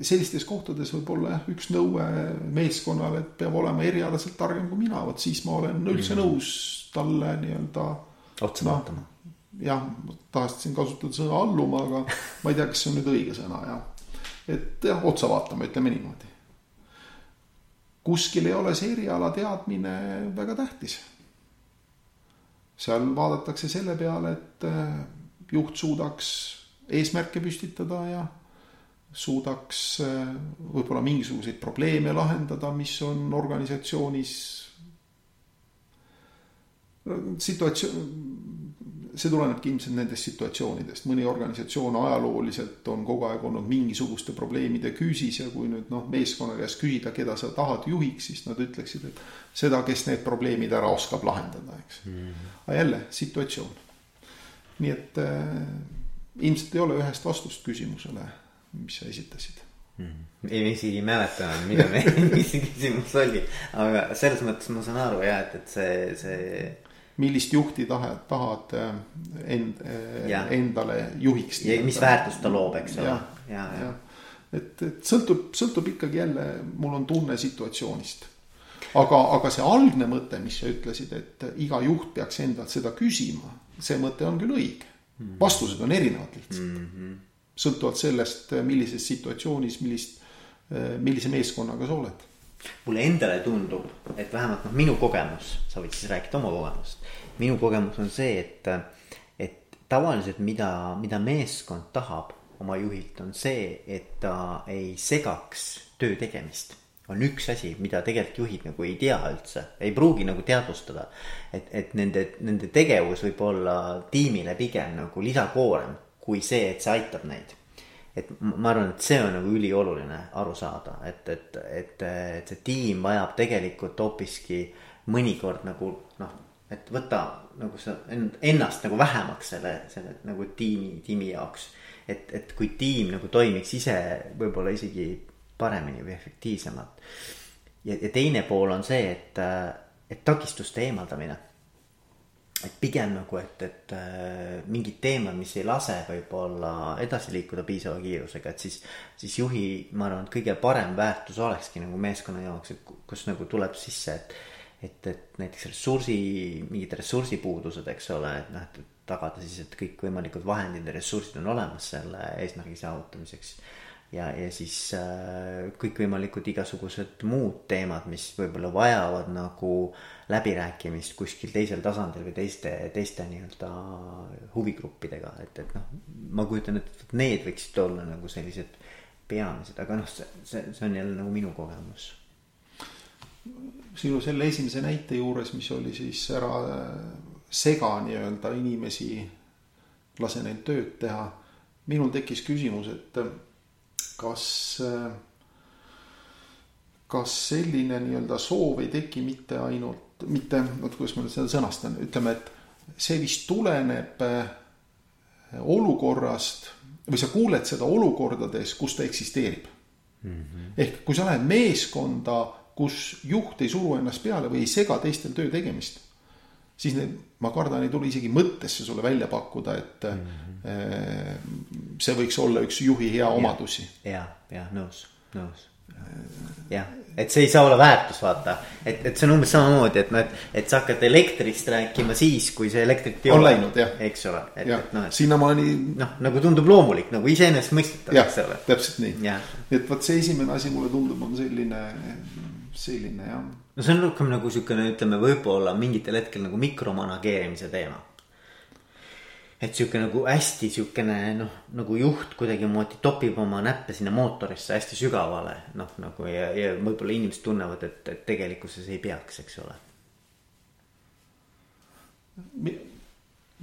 sellistes kohtades võib olla jah, üks nõue meeskonnale, et peab olema erialaselt targem kui mina, vot siis ma olen üldse -hmm. nõus talle nii-öelda. otsa no, vaatama jah, tahtsin kasutada sõna alluma, aga ma ei tea, kas see on nüüd õige sõna jah. et jah, otsa vaatama, ütleme niimoodi. kuskil ei ole see eriala teadmine väga tähtis. seal vaadatakse selle peale, et äh, juht suudaks eesmärke püstitada ja suudaks äh, võib-olla mingisuguseid probleeme lahendada, mis on organisatsioonis situatsioon, see tulenebki ilmselt nendest situatsioonidest, mõni organisatsioon ajalooliselt on kogu aeg olnud mingisuguste probleemide küüsis ja kui nüüd noh, meeskonna käest küsida, keda sa tahad juhiks, siis nad ütleksid, et seda, kes need probleemid ära oskab lahendada, eks mm. -hmm. aga jälle situatsioon. nii et äh, ilmselt ei ole ühest vastust küsimusele, mis sa esitasid. -hmm. ei, isegi ei mäleta, mida me, mis see küsimus oli, aga selles mõttes ma saan aru ja et, et see, see millist juhti tahad, tahad äh, end, äh, endale juhiks. ja mis väärtust ta loob, eks ole. ja, ja, ja. et, et sõltub, sõltub ikkagi jälle, mul on tunne situatsioonist. aga, aga see algne mõte, mis sa ütlesid, et iga juht peaks endalt seda küsima, see mõte on küll õige. Mhm. vastused on erinevad lihtsalt mm. -hmm. sõltuvalt sellest, millises situatsioonis, millist, millise meeskonnaga sa oled mulle endale tundub, et vähemalt noh, minu kogemus, sa võid siis rääkida oma kogemust. minu kogemus on see, et, et tavaliselt mida, mida meeskond tahab oma juhilt, on see, et ta ei segaks töö tegemist on üks asi, mida tegelikult juhid nagu ei tea üldse, ei pruugi nagu teadvustada. et, et nende, nende tegevus võib olla tiimile pigem nagu lisakoorem kui see, et see aitab neid et ma arvan, et see on nagu ülioluline aru saada, et, et, et, et see tiim vajab tegelikult hoopiski mõnikord nagu noh, et võtta nagu sa ennast nagu vähemaks selle, selle nagu tiimi, tiimi jaoks. et, et kui tiim nagu toimiks ise võib-olla isegi paremini või efektiivsemalt. ja, ja teine pool on see, et, et takistuste eemaldamine et pigem nagu, et, et äh, mingid teemad, mis ei lase võib-olla edasi liikuda piisava kiirusega, et siis. siis juhi, ma arvan, et kõige parem väärtus olekski nagu meeskonna jaoks, et kus nagu tuleb sisse, et. et, et näiteks ressursi, mingid ressursipuudused, eks ole, et noh, et tagada siis, et kõikvõimalikud vahendid ja ressursid on olemas selle eesmärgi saavutamiseks ja, ja siis äh, kõikvõimalikud igasugused muud teemad, mis võib-olla vajavad nagu läbirääkimist kuskil teisel tasandil või teiste, teiste nii-öelda huvigruppidega, et, et noh. ma kujutan ette, et need võiksid olla nagu sellised peamised, aga noh, see, see, see on jälle nagu minu kogemus. sinu selle esimese näite juures, mis oli siis ära sega nii-öelda inimesi, lase neil tööd teha. minul tekkis küsimus, et kas, kas selline nii-öelda soov ei teki mitte ainult, mitte, vot kuidas ma nüüd seda sõnastan, ütleme, et see vist tuleneb äh, olukorrast või sa kuuled seda olukordades, kus ta eksisteerib mm. -hmm. ehk kui sa lähed meeskonda, kus juht ei suru ennast peale või ei sega teistel töö tegemist siis need, ma kardan, ei tule isegi mõttesse sulle välja pakkuda, et mm -hmm. see võiks olla üks juhi hea omadusi. ja, ja nõus, nõus. jah, et see ei saa olla väärtus, vaata, et, et see on umbes samamoodi, et noh, et, et sa hakkad elektrist rääkima siis, kui see elektrit ei on ole. läinud, jah. eks ole, et, et noh, et. sinnamaani. noh, nagu tundub loomulik nagu iseenesestmõistetav, eks ole. täpselt nii, et vot see esimene asi mulle tundub, on selline, selline jah no see on rohkem nagu siukene, ütleme, võib-olla mingitel hetkel nagu mikromanageerimise teema. et sihuke nagu hästi siukene noh, nagu juht kuidagimoodi topib oma näppe sinna mootorisse hästi sügavale. noh, nagu ja, ja võib-olla inimesed tunnevad, et, et tegelikkuses ei peaks, eks ole.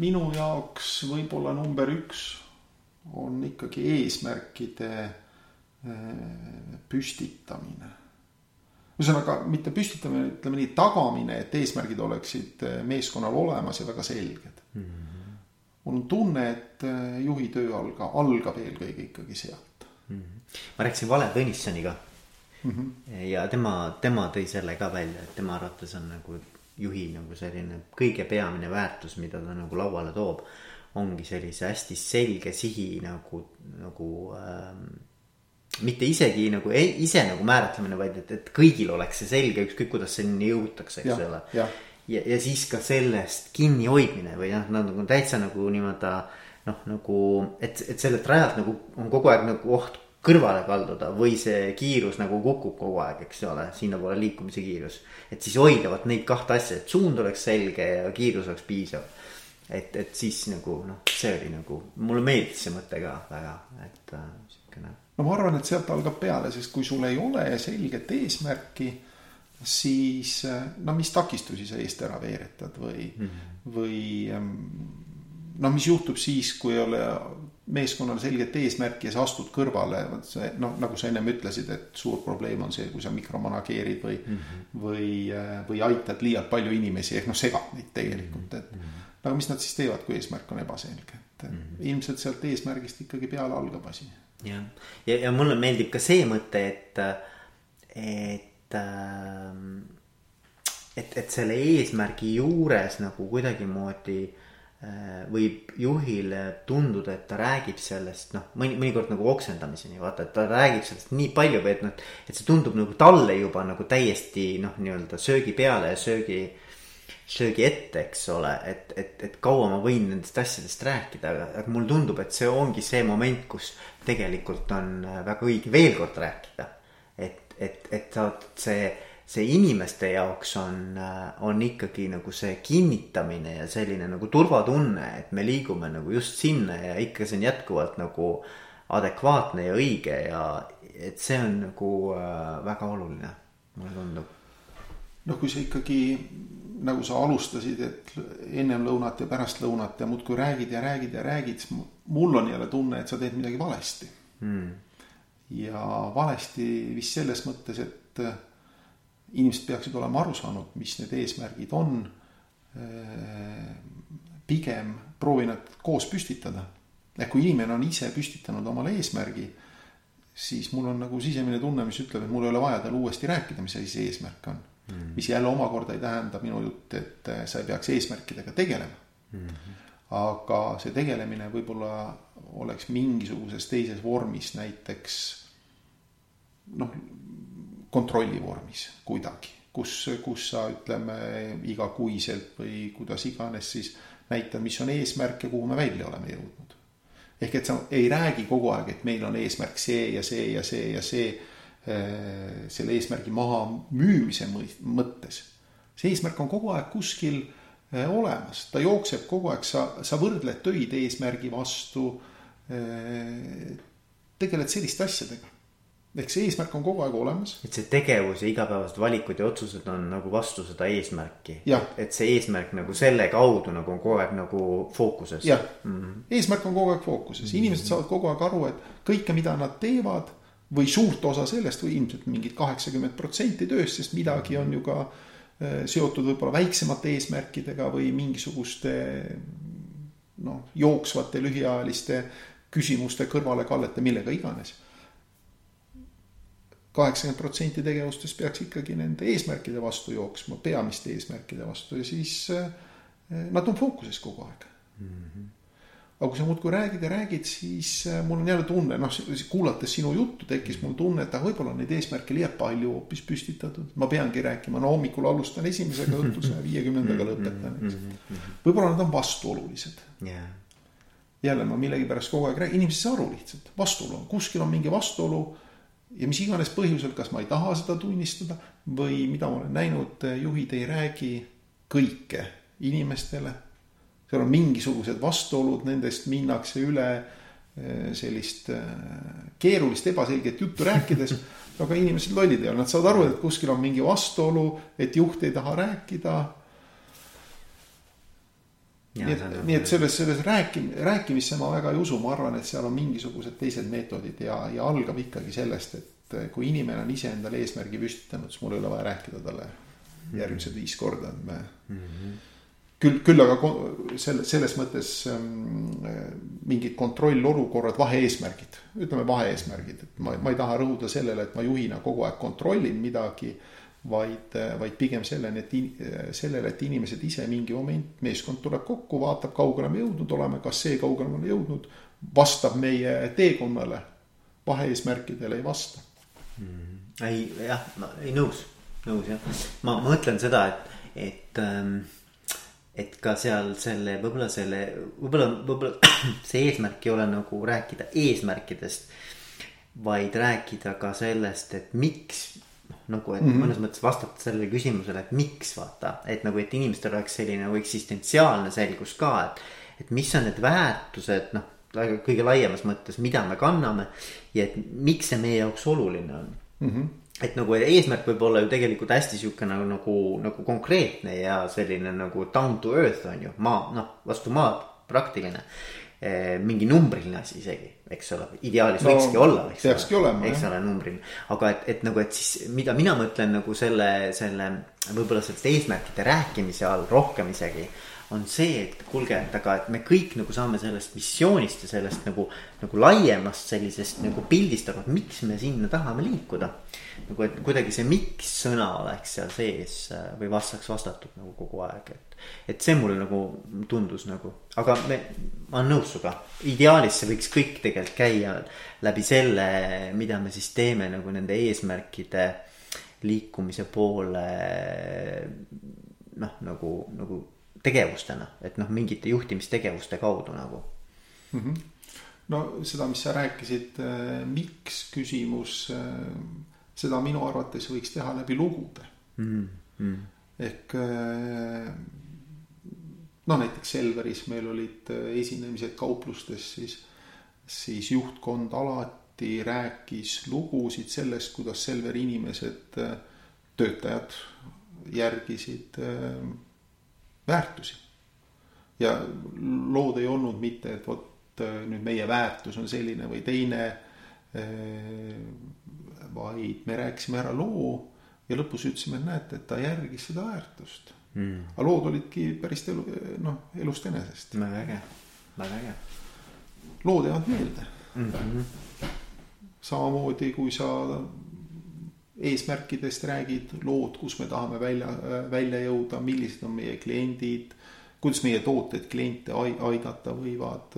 minu jaoks võib-olla number üks on ikkagi eesmärkide äh, püstitamine ühesõnaga mitte püstitamine, ütleme nii, tagamine, et eesmärgid oleksid eh, meeskonnal olemas ja väga selged mm. -hmm. mul on tunne, et äh, juhi töö alga, algab eelkõige ikkagi sealt mm. -hmm. ma rääkisin Vale Tõnissoniga mm. -hmm. ja tema, tema tõi selle ka välja, et tema arvates on nagu juhi nagu selline kõige peamine väärtus, mida ta nagu lauale toob. ongi sellise hästi selge sihi nagu, nagu ähm, mitte isegi nagu ei, ise nagu määratlemine, vaid et, et kõigil oleks see selge, ükskõik kuidas selleni jõutakse, eks ole. ja, ja, ja siis ka sellest kinnihoidmine või noh, nagu täitsa nagu niimoodi noh, nagu et, et sellelt rajalt nagu on kogu aeg nagu oht kõrvale kalduda või see kiirus nagu kukub kogu aeg, eks ole, sinnapoole liikumise kiirus. et siis hoida vot neid kahte asja, et suund oleks selge ja kiirus oleks piisav. et, et siis nagu noh, see oli nagu, mulle meeldis see mõte ka väga, et äh, no ma arvan, et sealt algab peale, sest kui sul ei ole selget eesmärki, siis no mis takistusi sa eest ära veeretad või mm, -hmm. või no mis juhtub siis, kui ei ole meeskonnal selget eesmärki ja sa astud kõrvale, vot see noh, nagu sa ennem ütlesid, et suur probleem on see, kui sa mikromanageerid või mm, -hmm. või, või aitad liialt palju inimesi ehk noh, segad neid tegelikult, et mm. -hmm. aga mis nad siis teevad, kui eesmärk on ebaselge, et mm -hmm. ilmselt sealt eesmärgist ikkagi peale algab asi jah, ja, ja, ja mulle meeldib ka see mõte, et, et, ähm, et, et selle eesmärgi juures nagu kuidagimoodi äh, võib juhile tunduda, et ta räägib sellest noh, mõni, mõnikord nagu oksendamiseni, vaata, et ta räägib sellest nii palju või et noh, et see tundub nagu talle juba nagu täiesti noh, nii-öelda söögi peale ja söögi söögi ette, eks ole, et, et, et kaua ma võin nendest asjadest rääkida, aga, mulle tundub, et see ongi see moment, kus tegelikult on äh, väga õige veel kord rääkida. et, et, et saad see, see inimeste jaoks on, äh, on ikkagi nagu see kinnitamine ja selline nagu turvatunne, et me liigume nagu just sinna ja ikka see on jätkuvalt nagu adekvaatne ja õige ja et see on nagu äh, väga oluline, mulle tundub. noh, kui sa ikkagi nagu sa alustasid, et ennem lõunat ja pärast lõunat ja muudkui räägid ja räägid ja räägid, siis mul on jälle tunne, et sa teed midagi valesti mm.. ja valesti vist selles mõttes, et äh, inimesed peaksid olema aru saanud, mis need eesmärgid on. Äh, pigem proovi nad koos püstitada. ehk kui inimene on ise püstitanud omale eesmärgi, siis mul on nagu sisemine tunne, mis ütleb, et mul ei ole vaja talle uuesti rääkida, mis asi see eesmärk on mm.. mis jälle omakorda ei tähenda minu jutt, et äh, sa ei peaks eesmärkidega tegelema mm. aga see tegelemine võib-olla oleks mingisuguses teises vormis, näiteks noh, kontrolli vormis kuidagi, kus, kus sa ütleme igakuiselt või kuidas iganes siis näitad, mis on eesmärk ja kuhu me välja oleme jõudnud. ehk et sa ei räägi kogu aeg, et meil on eesmärk see ja see ja see ja see selle eesmärgi maha müümise mõttes. see eesmärk on kogu aeg kuskil äh, olemas, ta jookseb kogu aeg, sa, sa võrdled töid eesmärgi vastu. Äh, tegeled selliste asjadega ehk see eesmärk on kogu aeg olemas. et see tegevus ja igapäevased valikud ja otsused on nagu vastu seda eesmärki. et see eesmärk nagu selle kaudu nagu on kogu aeg nagu fookuses. jah mm -hmm., eesmärk on kogu aeg fookuses, inimesed saavad kogu aeg aru, et kõike, mida nad teevad või suurt osa sellest või ilmselt mingid kaheksakümmend protsenti tööst, sest midagi on ju ka äh, seotud võib-olla väiksemate eesmärkidega või mingisuguste noh, jooksvate lühiajaliste küsimuste kõrvalekallete, millega iganes. kaheksakümmend protsenti tegevustest peaks ikkagi nende eesmärkide vastu jooksma, peamiste eesmärkide vastu ja siis äh, nad on fookuses kogu aeg mm. -hmm aga kui sa muudkui räägid ja räägid, siis äh, mul on jälle tunne, noh, kuulates sinu juttu, tekkis mul tunne, et ah, võib-olla neid eesmärke liialt palju hoopis püstitatud. ma peangi rääkima, no hommikul alustan esimesega, õhtul saja viiekümnendaga lõpetan, eks. võib-olla nad on vastuolulised yeah.. jälle ma millegipärast kogu aeg räägin, inimesed ei saa aru lihtsalt, vastuolu on, kuskil on mingi vastuolu. ja mis iganes põhjusel, kas ma ei taha seda tunnistada või mida ma olen näinud, juhid ei räägi kõike inimestele seal on mingisugused vastuolud, nendest minnakse üle eh, sellist eh, keerulist ebaselget juttu rääkides. aga inimesed lollid ei ole, nad saavad aru, et kuskil on mingi vastuolu, et juht ei taha rääkida. nii et, nii et selles, selles rääkim-, rääkimisse ma väga ei usu, ma arvan, et seal on mingisugused teised meetodid ja, ja algab ikkagi sellest, et eh, kui inimene on iseendale eesmärgi püstitanud, siis mul ei ole vaja rääkida talle järgmised viis korda, et me mm. -hmm küll, küll aga selle, selles mõttes ähm, mingid kontrollolukorrad, vahe-eesmärgid, ütleme vahe-eesmärgid, et ma, ma ei taha rõhuda sellele, et ma juhina kogu aeg kontrollin midagi. vaid, vaid pigem selleni, et in, sellele, et inimesed ise mingi moment, meeskond tuleb kokku, vaatab, kaugele me jõudnud oleme, kas see, kaugele me oleme jõudnud, vastab meie teekonnale. vahe-eesmärkidele ei vasta mm,. ei jah, ei nõus, nõus jah, ma mõtlen seda, et, et ähm et ka seal selle, võib-olla selle, võib-olla, võib-olla see eesmärk ei ole nagu rääkida eesmärkidest. vaid rääkida ka sellest, et miks, noh nagu, et mm -hmm. mõnes mõttes vastata sellele küsimusele, et miks vaata. et nagu, et inimestel oleks selline nagu eksistentsiaalne selgus ka, et, et mis on need väärtused, noh kõige laiemas mõttes, mida me kanname ja et miks see meie jaoks oluline on mm. -hmm et nagu eesmärk võib olla ju tegelikult hästi sihuke nagu, nagu, nagu konkreetne ja selline nagu down to earth on ju, maa, noh, vastu maad, praktiline e,. mingi numbriline asi isegi, eks ole, ideaalis no, võikski olla, eks peakski ole, eks ole, numbriline. aga et, et nagu, et siis mida mina mõtlen nagu selle, selle võib-olla sellest eesmärkide rääkimise all rohkem isegi on see, et kuulge, et aga, et me kõik nagu saame sellest missioonist ja sellest nagu, nagu laiemast sellisest nagu pildist aru, et miks me sinna tahame liikuda. nagu, et kuidagi see miks sõna oleks seal sees äh, või vastaks vastatud nagu kogu aeg, et. et see mulle nagu tundus nagu, aga me, ma olen nõus sinuga, ideaalis see võiks kõik tegelikult käia läbi selle, mida me siis teeme nagu nende eesmärkide liikumise poole noh, nagu, nagu tegevustena, et noh, mingite juhtimistegevuste kaudu nagu mm. -hmm. no seda, mis sa rääkisid äh,, miks küsimus äh,, seda minu arvates võiks teha läbi lugude mm. -hmm. ehk äh, noh, näiteks Selveris meil olid esinemised kauplustes, siis, siis juhtkond alati rääkis lugusid sellest, kuidas Selveri inimesed, töötajad järgisid äh, väärtusi. ja lood ei olnud mitte, et vot äh, nüüd meie väärtus on selline või teine. Äh, vaid me rääkisime ära loo ja lõpus ütlesime, et näete, et ta järgis seda väärtust mm.. aga lood olidki päris elu, noh, elust enesest. väga äge, väga äge. lood jäävad meelde mm. -hmm. samamoodi, kui sa eesmärkidest räägid, lood, kus me tahame välja, välja jõuda, millised on meie kliendid. kuidas meie tooted kliente aidata võivad,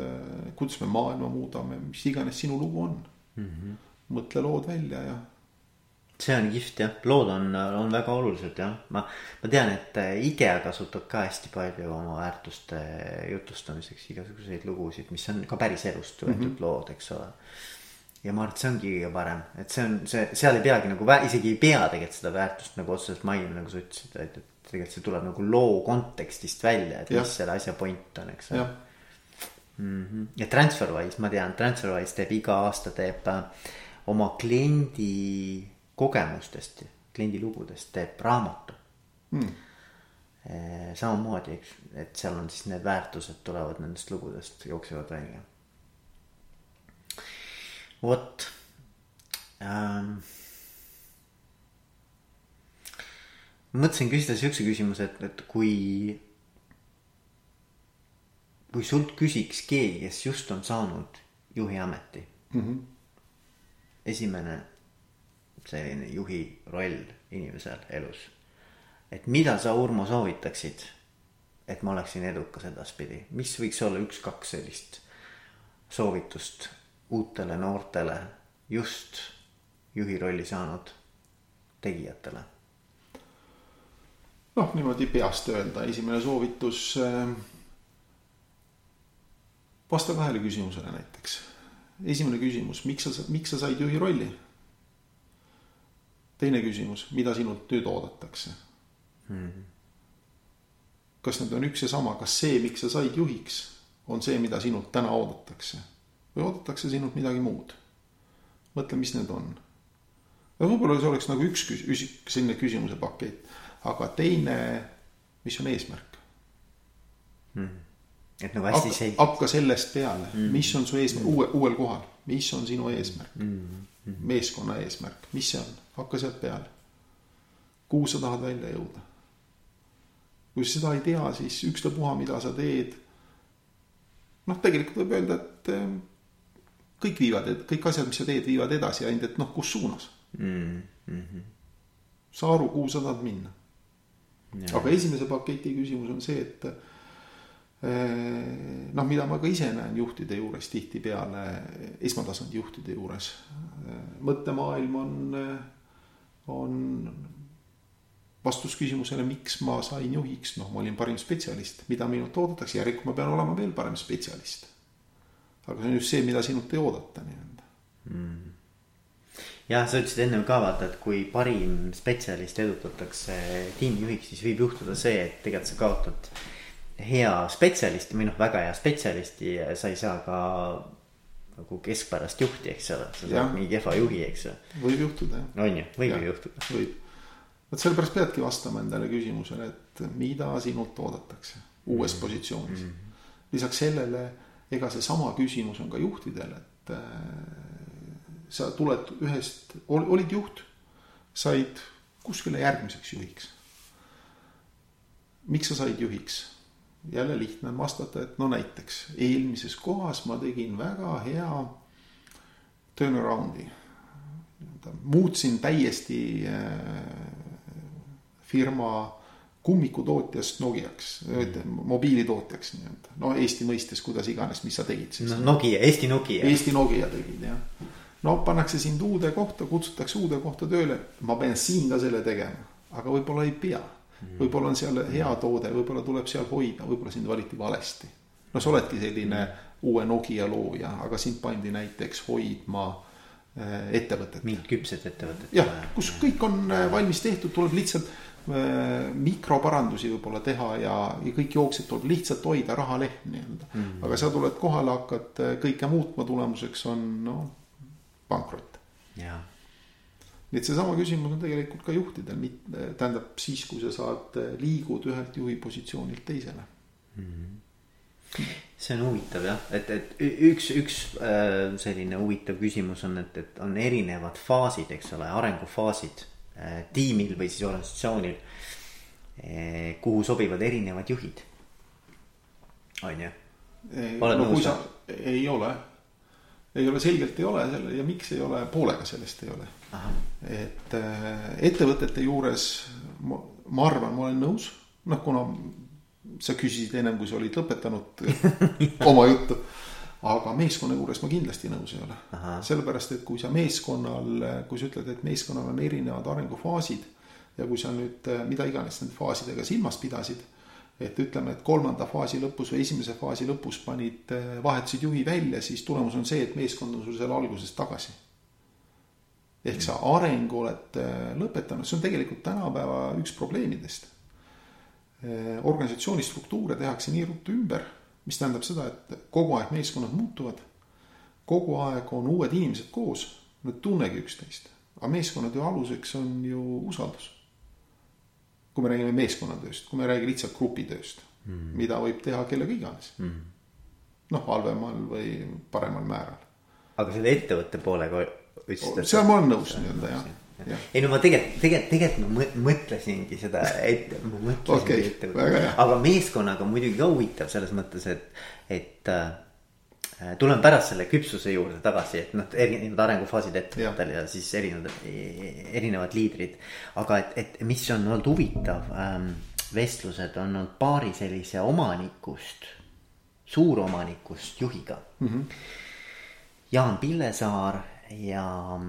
kuidas me maailma muudame, mis iganes sinu lugu on mm. -hmm. mõtle lood välja ja. see on kihvt jah, lood on, on väga olulised jah, ma, ma tean, et IKEA kasutab ka hästi palju oma väärtuste jutustamiseks igasuguseid lugusid, mis on ka päris elust võetud mm -hmm. lood, eks ole ja ma arvan, et see ongi kõige parem, et see on see, seal ei peagi nagu isegi ei pea tegelikult seda väärtust nagu otseselt mainima, nagu sa ütlesid, et, et tegelikult see tuleb nagu loo kontekstist välja, et ja. mis selle asja point on, eks ole. Mm -hmm. ja Transferwise, ma tean, Transferwise teeb iga aasta teeb äh, oma kliendi kogemustest, kliendi lugudest teeb raamatu mm.. samamoodi, eks, et seal on siis need väärtused tulevad nendest lugudest, jooksevad välja vot ähm,. mõtlesin küsida siukse küsimuse, et, et kui. kui sult küsiks keegi, kes just on saanud juhi ameti mm. -hmm. esimene selline juhi roll inimesel elus. et mida sa, Urmo, soovitaksid, et ma oleksin edukas edaspidi, mis võiks olla üks-kaks sellist soovitust uutele noortele just juhi rolli saanud tegijatele? noh, niimoodi peast öelda, esimene soovitus. Äh, vasta kahele küsimusele näiteks. esimene küsimus, miks sa, miks sa said juhi rolli? teine küsimus, mida sinult nüüd oodatakse hmm.? kas need on üks ja sama, kas see, miks sa said juhiks, on see, mida sinult täna oodatakse? Või oodatakse sinult midagi muud. mõtle, mis need on. võib-olla see oleks nagu üks küs-, selline küsimuse pakett, aga teine, mis on eesmärk mm.? et nagu hästi selge. hakka sellest peale mm., mis on su eesmärk mm. uue, uuel kohal, mis on sinu eesmärk mm., mm. meeskonna eesmärk, mis see on, hakka sealt peale. kuhu sa tahad välja jõuda? kui sa seda ei tea, siis ükstapuha, mida sa teed. noh, tegelikult võib öelda, et kõik viivad, kõik asjad, mis sa teed, viivad edasi, ainult et noh, kus suunas mm. -hmm. saa aru, kuhu sa tahad minna. aga esimese paketi küsimus on see, et eh, noh, mida ma ka ise näen juhtide juures tihtipeale, esmatasandi juhtide juures. Eh, mõttemaailm on, on vastus küsimusele, miks ma sain juhiks, noh, ma olin parim spetsialist, mida minult oodatakse, järelikult ma pean olema veel parem spetsialist. Aga see on just see, mida sinult ei oodata nii-öelda mm. jah, sa ütlesid ennem ka vaata, et kui parim spetsialist edutatakse tiimijuhiks, siis võib juhtuda see, et tegelikult sa kaotad hea spetsialisti või noh, väga hea spetsialisti ja sa ei saa ka nagu keskpärast juhti, eks ole, sa saad mingi kehva juhi, eks ju. võib juhtuda jah. on ju, võib ju juhtuda. võib vot sellepärast peadki vastama endale küsimusele, et mida sinult oodatakse uues mm. positsioonis mm. -hmm. lisaks sellele, ega seesama küsimus on ka juhtidel, et äh, sa tuled ühest, olid juht, said kuskile järgmiseks juhiks. miks sa said juhiks? jälle lihtne on vastata, et no näiteks eelmises kohas ma tegin väga hea turnaround'i. muutsin täiesti äh, firma kummikutootjast Nokiaks mm., mobiilitootjaks nii-öelda. no Eesti mõistes, kuidas iganes, mis sa tegid siis no,. Nokia, Eesti Nokia. Eesti Nokia tegid jah. no pannakse sind uude kohta, kutsutakse uude kohta tööle, ma pean siin ka selle tegema, aga võib-olla ei pea. Mm. võib-olla on seal hea toode, võib-olla tuleb seal hoida, võib-olla sind valiti valesti. no sa oledki selline uue Nokia looja, aga sind pandi näiteks hoidma ettevõtet. mingit küpset ettevõtet. jah, kus kõik on äh, valmis tehtud, tuleb lihtsalt mikroparandusi võib-olla teha ja, ja kõik jooksed tuleb lihtsalt hoida rahaleht nii-öelda mm. -hmm. aga sa tuled kohale, hakkad äh, kõike muutma, tulemuseks on noh, pankrot. nii et seesama küsimus on tegelikult ka juhtidel, tähendab siis, kui sa saad, äh, liigud ühelt juhi positsioonilt teisele mm. -hmm. see on huvitav jah, et, et üks, üks äh, selline huvitav küsimus on, et, et on erinevad faasid, eks ole, arengufaasid Äh, tiimil või siis organisatsioonil, äh, kuhu sobivad erinevad juhid. on ju? no sa, ei ole, ei ole, selgelt ei ole selle ja miks ei ole, poolega sellest ei ole. et äh, ettevõtete juures ma, ma arvan, ma olen nõus, noh, kuna sa küsisid ennem, kui sa olid lõpetanud oma juttu aga meeskonna juures ma kindlasti nõus ei ole. sellepärast, et kui sa meeskonnal, kui sa ütled, et meeskonnal on erinevad arengufaasid ja kui sa nüüd mida iganes nende faasidega silmas pidasid, et ütleme, et kolmanda faasi lõpus või esimese faasi lõpus panid, vahetasid juhi välja, siis tulemus on see, et meeskond on sul seal alguses tagasi. ehk sa arengu oled lõpetanud, see on tegelikult tänapäeva üks probleemidest. organisatsiooni struktuure tehakse nii ruttu ümber mis tähendab seda, et kogu aeg meeskonnad muutuvad. kogu aeg on uued inimesed koos, nad tunnegi üksteist, aga meeskonnatöö aluseks on ju usaldus. kui me räägime meeskonnatööst, kui me ei räägi lihtsalt grupitööst mm., mida võib teha kellega iganes mm.. noh, halvemal või paremal määral. aga selle ettevõtte poolega ütlesite. seal ma olen nõus nii-öelda jah ei no ma tegelikult, tegelikult, tegelikult ma mõtlesingi seda ette, ma mõtlesingi okay, ette. aga meeskonnaga on muidugi ka huvitav selles mõttes, et, et äh, tuleme pärast selle küpsuse juurde tagasi, et noh, erinevad arengufaasid ettevõttel ja. ja siis erinevad, erinevad liidrid. aga et, et mis on olnud huvitav ähm,, vestlused on olnud paari sellise omanikust, suuromanikust juhiga mm. -hmm. Jaan Pillesaar ja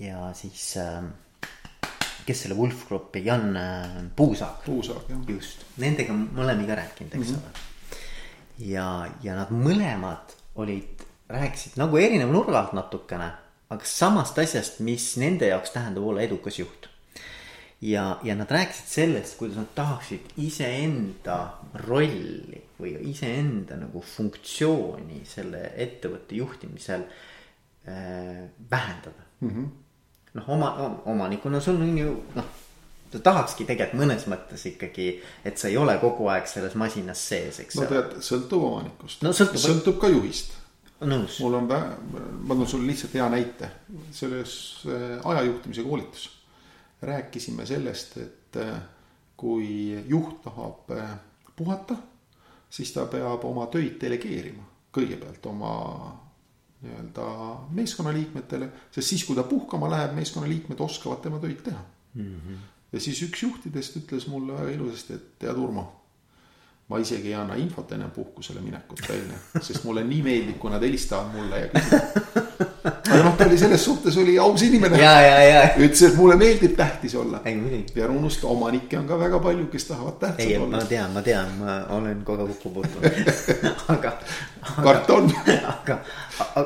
ja siis äh, kes selle Wolf Groupi, Jan Puusaag. Puusaag jah. just, nendega mõlemiga rääkinud, eks mm -hmm. ole. ja, ja nad mõlemad olid, rääkisid nagu erineva nurga alt natukene, aga samast asjast, mis nende jaoks tähendab olla edukas juht. ja, ja nad rääkisid sellest, kuidas nad tahaksid iseenda rolli või iseenda nagu funktsiooni selle ettevõtte juhtimisel äh, vähendada mm. -hmm noh, oma, omanikuna sul on ju noh, sa tahakski tegelikult mõnes mõttes ikkagi, et sa ei ole kogu aeg selles masinas sees, eks. no tead, sõltub omanikust no,. sõltub, sõltub ka juhist. nõus. mul on, ma toon sulle lihtsalt hea näite, selles äh, ajajuhtimise koolitus rääkisime sellest, et äh, kui juht tahab äh, puhata, siis ta peab oma töid delegeerima kõigepealt oma nii-öelda meeskonnaliikmetele, sest siis, kui ta puhkama läheb, meeskonnaliikmed oskavad tema töid teha mm. -hmm. ja siis üks juhtidest ütles mulle väga ilusasti, et tead, Urmo ma isegi ei anna infot enne puhkusele minekut välja, sest mulle nii meeldib, kui nad helistavad mulle ja küsivad. aga noh, ta oli selles suhtes oli aus inimene. ütles, et mulle meeldib tähtis olla. ja ära unusta, omanikke on ka väga palju, kes tahavad tähtsad ei, olla. ma tean, ma tean, ma olen kogu aeg kokku puutunud aga, aga. karton. aga,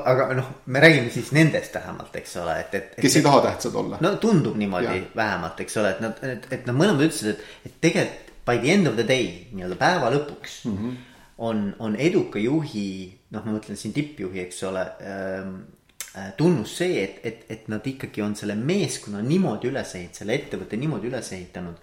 aga noh, me räägime siis nendest vähemalt, eks ole, et, et. kes ei taha tähtsad olla. no tundub niimoodi ja. vähemalt, eks ole, et nad, et, et nad mõlemad ütlesid, et, et tegelikult by the end of the day, nii-öelda päeva lõpuks mm -hmm. on, on eduka juhi, noh, ma mõtlen siin tippjuhi, eks ole ähm, äh,. tunnus see, et, et, et nad ikkagi on selle meeskonna niimoodi üles ehitanud, selle ettevõtte niimoodi üles ehitanud.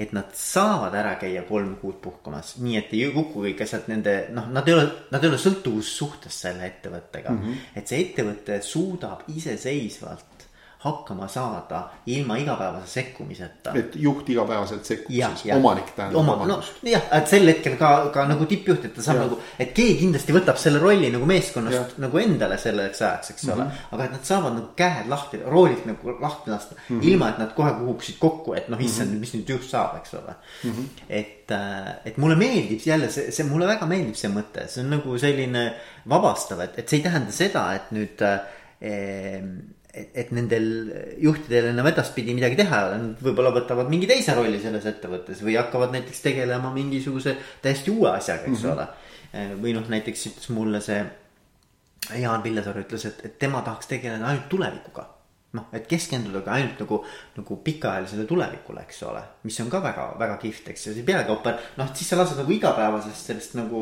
et nad saavad ära käia kolm kuud puhkamas, nii et ei kuku kõik asjad nende, noh, nad ei ole, nad ei ole sõltuvussuhtes selle ettevõttega mm. -hmm. et see ettevõte suudab iseseisvalt hakkama saada ilma igapäevase sekkumiseta. et juht igapäevaselt sekkub siis, omanik tähendab oma, omanikust no,. jah, et sel hetkel ka, ka nagu tippjuht, et ta saab ja. nagu, et keegi kindlasti võtab selle rolli nagu meeskonnast ja. nagu endale selleks ajaks, eks mm -hmm. ole. Mhm. aga et nad saavad nagu käed lahti, roolid nagu lahti lasta mm, -hmm. ilma et nad kohe kukuksid kokku, et noh, issand mm, -hmm. mis nüüd juht saab, eks ole mm. -hmm. et, äh, et mulle meeldib jälle see, see mulle väga meeldib see mõte, see on nagu selline vabastav, et, et see ei tähenda seda, et nüüd äh, et, et nendel juhtidel enam edaspidi midagi teha ei ole, nad võib-olla võtavad mingi teise rolli selles ettevõttes või hakkavad näiteks tegelema mingisuguse täiesti uue asjaga, eks mm -hmm. ole. või noh, näiteks ütles mulle see Jaan Pillesaar ütles, et, et tema tahaks tegeleda ainult tulevikuga. noh, et keskenduda ka ainult nagu, nagu pikaajalisele tulevikule, eks ole, mis on ka väga, väga kihvt, eks ju, peagi oper-, noh, siis sa lased nagu igapäevasest sellest nagu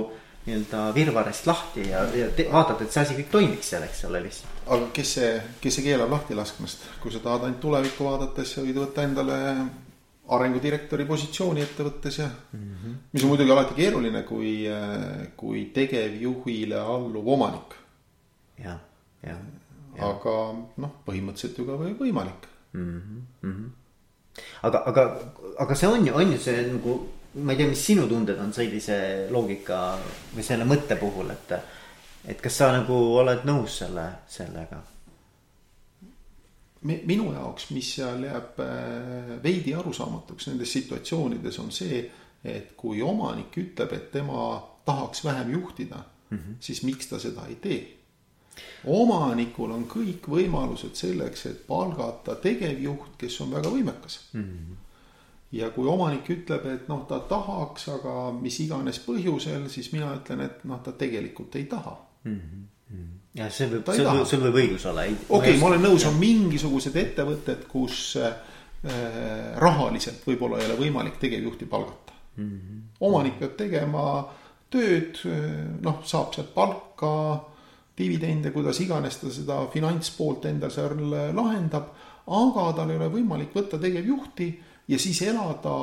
nii-öelda virvarrest lahti ja, ja te, vaatad, et see asi kõik toimiks seal, eks ole, lihtsalt. aga kes see, kes see keelab lahti laskmast, kui sa tahad ainult tulevikku vaadates, sa võid võtta endale arengudirektori positsiooni ettevõttes ja mm. -hmm. mis on muidugi alati keeruline, kui, kui tegevjuhile alluv omanik. jah, jah. aga noh, põhimõtteliselt ju ka võimalik mm. -hmm. aga, aga, aga see on ju, on ju see nagu ma ei tea, mis sinu tunded on sellise loogika või selle mõtte puhul, et, et kas sa nagu oled nõus selle, sellega? minu jaoks, mis seal jääb äh, veidi arusaamatuks nendes situatsioonides, on see, et kui omanik ütleb, et tema tahaks vähem juhtida mm, -hmm. siis miks ta seda ei tee? omanikul on kõik võimalused selleks, et palgata tegevjuht, kes on väga võimekas mm. -hmm ja kui omanik ütleb, et noh, ta tahaks, aga mis iganes põhjusel, siis mina ütlen, et noh, ta tegelikult ei taha mm. -hmm. ja see võib, see võib, sul võib õigus olla. okei okay,, ma olen nõus, on mingisugused ettevõtted, kus äh, rahaliselt võib-olla ei ole võimalik tegevjuhti palgata mm. -hmm. omanik peab tegema tööd, noh, saab sealt palka, dividende, kuidas iganes ta seda finantspoolt endal seal lahendab, aga tal ei ole võimalik võtta tegevjuhti ja siis elada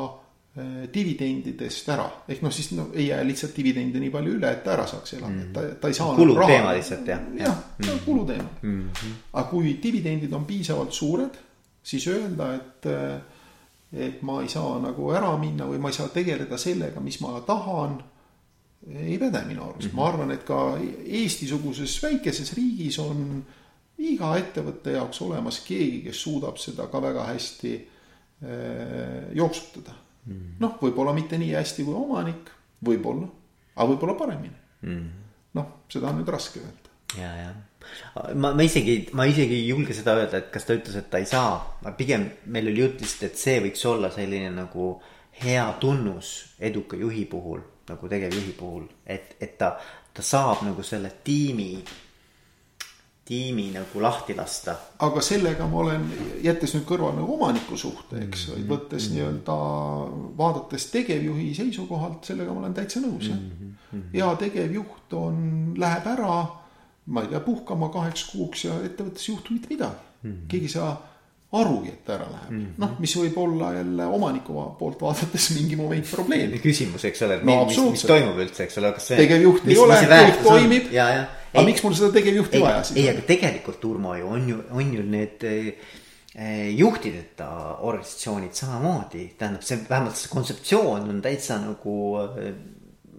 äh, dividendidest ära, ehk noh, siis no ei jää lihtsalt dividende nii palju üle, et ta ära saaks elada mm., et ta, ta ei saa. kuluteema lihtsalt jah. jah, ta on kuluteema mm. -hmm. aga kui dividendid on piisavalt suured, siis öelda, et, äh, et ma ei saa nagu ära minna või ma ei saa tegeleda sellega, mis ma tahan. ei päde minu arust mm, -hmm. ma arvan, et ka Eesti-suguses väikeses riigis on iga ettevõtte jaoks olemas keegi, kes suudab seda ka väga hästi jooksutada. Mm. noh, võib-olla mitte nii hästi kui omanik, võib-olla, aga võib-olla paremini. Mm. Noh, seda on nüüd raske öelda. ja, ja ma, ma isegi, ma isegi ei julge seda öelda, et kas ta ütles, et ta ei saa, pigem meil oli jutt lihtsalt, et see võiks olla selline nagu hea tunnus eduka juhi puhul, nagu tegevjuhi puhul, et, et ta, ta saab nagu selle tiimi tiimi nagu lahti lasta. aga sellega ma olen, jättes nüüd kõrvale nagu omaniku suhte, eks mm, -hmm. võttes mm -hmm. nii-öelda, vaadates tegevjuhi seisukohalt, sellega ma olen täitsa nõus mm -hmm.. hea tegevjuht on, läheb ära, ma ei tea, puhkama kaheks kuuks ja ettevõttes ei juhtu mitte midagi mm. -hmm. keegi ei saa arugi, et ära läheb mm -hmm.. noh, mis võib olla jälle omaniku poolt vaadates mingi moment probleem. küsimus, eks ole, et no, mis, mis toimub üldse, eks ole, kas see. tegevjuht ei ole, kõik toimib. aga miks mul seda tegevjuhti vaja siis? ei, aga tegelikult Urmo ju on ju, on ju need eh, juhtideta organisatsioonid samamoodi, tähendab see vähemalt see kontseptsioon on täitsa nagu eh,